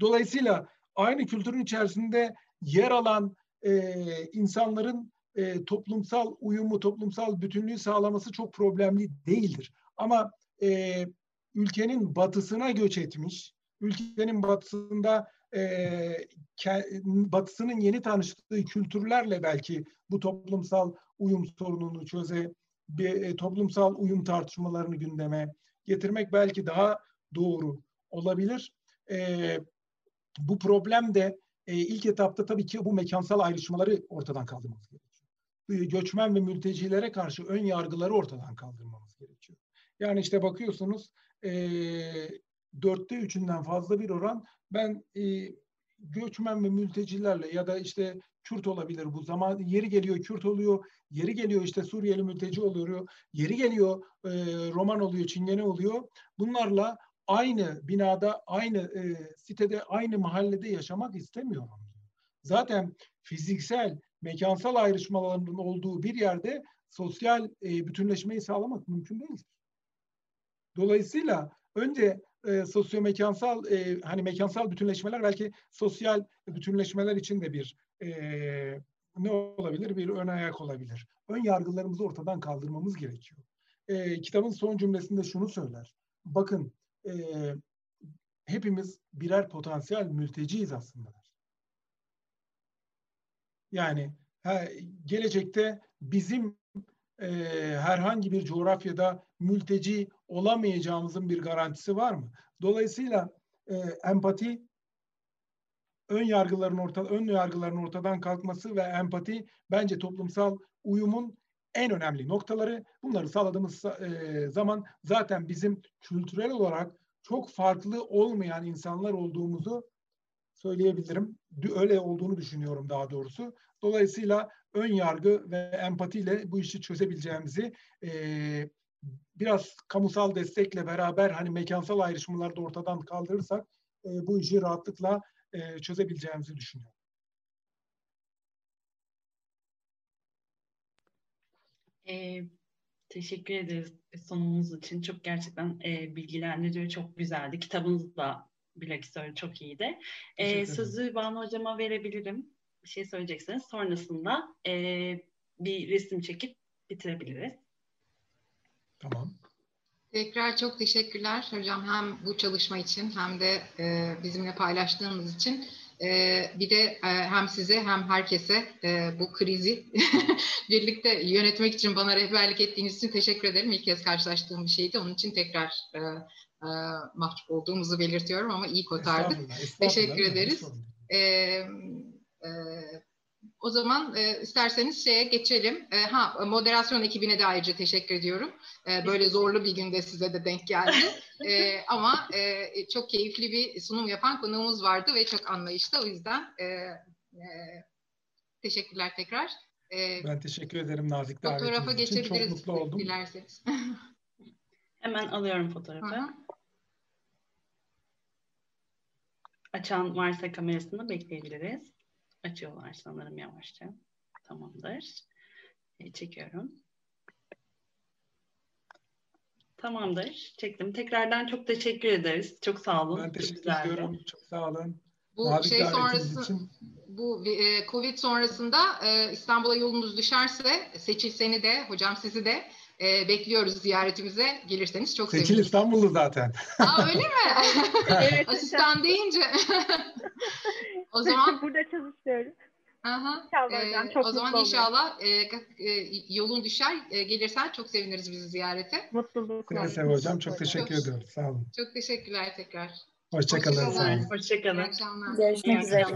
Dolayısıyla aynı kültürün içerisinde yer alan e, insanların e, toplumsal uyumu, toplumsal bütünlüğü sağlaması çok problemli değildir. Ama e, ülkenin batısına göç etmiş, ülkenin batısında e, batısının yeni tanıştığı kültürlerle belki bu toplumsal uyum sorununu çöze, bir e, toplumsal uyum tartışmalarını gündeme getirmek belki daha doğru olabilir. E, bu problem de e, ilk etapta tabii ki bu mekansal ayrışmaları ortadan kaldırmamız gerekiyor göçmen ve mültecilere karşı ön yargıları ortadan kaldırmamız gerekiyor. Yani işte bakıyorsunuz e, dörtte üçünden fazla bir oran ben e, göçmen ve mültecilerle ya da işte Kürt olabilir bu zaman yeri geliyor Kürt oluyor yeri geliyor işte Suriyeli mülteci oluyor yeri geliyor e, Roman oluyor Çingene oluyor bunlarla aynı binada aynı e, sitede aynı mahallede yaşamak istemiyorum. Zaten fiziksel mekansal ayrışmaların olduğu bir yerde sosyal e, bütünleşmeyi sağlamak mümkün değil. Dolayısıyla önce e, sosyomekansal e, hani mekansal bütünleşmeler belki sosyal bütünleşmeler için de bir e, ne olabilir? Bir ön ayak olabilir. Ön yargılarımızı ortadan kaldırmamız gerekiyor. E, kitabın son cümlesinde şunu söyler. Bakın e, hepimiz birer potansiyel mülteciyiz aslında. Yani gelecekte bizim e, herhangi bir coğrafyada mülteci olamayacağımızın bir garantisi var mı? Dolayısıyla e, empati ön yargıların orta ön yargıların ortadan kalkması ve empati bence toplumsal uyumun en önemli noktaları. Bunları sağladığımız e, zaman zaten bizim kültürel olarak çok farklı olmayan insanlar olduğumuzu söyleyebilirim. Öyle olduğunu düşünüyorum daha doğrusu. Dolayısıyla ön yargı ve empatiyle bu işi çözebileceğimizi e, biraz kamusal destekle beraber hani mekansal ayrışmaları da ortadan kaldırırsak e, bu işi rahatlıkla e, çözebileceğimizi düşünüyorum. E, teşekkür ederiz sunumumuz için. Çok gerçekten e, bilgilendirici çok güzeldi. Kitabınız da bilakis öyle çok iyiydi. E, sözü Banu Hocama verebilirim. Bir şey söyleyeceksiniz. Sonrasında e, bir resim çekip bitirebiliriz. Tamam. Tekrar çok teşekkürler hocam hem bu çalışma için hem de e, bizimle paylaştığınız için. E, bir de e, hem size hem herkese e, bu krizi birlikte yönetmek için bana rehberlik ettiğiniz için teşekkür ederim. İlk kez karşılaştığım bir şeydi. Onun için tekrar e, e, mahcup olduğumuzu belirtiyorum ama iyi kotardık. Estağfurullah, estağfurullah, Teşekkür ederiz. E, e, o zaman e, isterseniz şeye geçelim. E, ha moderasyon ekibine de ayrıca teşekkür ediyorum. E, böyle zorlu bir günde size de denk geldi. e, ama e, çok keyifli bir sunum yapan konuğumuz vardı ve çok anlayışlı. O yüzden e, e, teşekkürler tekrar. E, ben teşekkür ederim nazik davetiniz Fotoğrafa geçebiliriz Çok mutlu oldum. dilerseniz. Hemen alıyorum fotoğrafı. Hı. Açan varsa kamerasını bekleyebiliriz. Açıyorlar sanırım yavaşça. Tamamdır. E, çekiyorum. Tamamdır. Çektim. Tekrardan çok teşekkür ederiz. Çok sağ olun. Ben teşekkür ediyorum. Çok sağ olun. Bu Nazik şey sonrası için. bu e, Covid sonrasında e, İstanbul'a yolunuz düşerse seçilseni de hocam sizi de e, bekliyoruz ziyaretimize. Gelirseniz çok Seçil seviniriz. İstanbullu zaten. Aa öyle mi? Evet, Asistan deyince. o zaman burada çalışıyorum. aha, İnşallah hocam, e, çok o zaman mutlu inşallah e, e, yolun düşer e, gelirsen çok seviniriz bizi ziyarete. Mutlulukla. Seve seve hocam. Çok teşekkür Çok- ediyoruz. Sağ olun. Çok teşekkürler tekrar. Hoşçakalın. Sağ olun. İyi Hoşçakalın. akşamlar. Görüşmek üzere.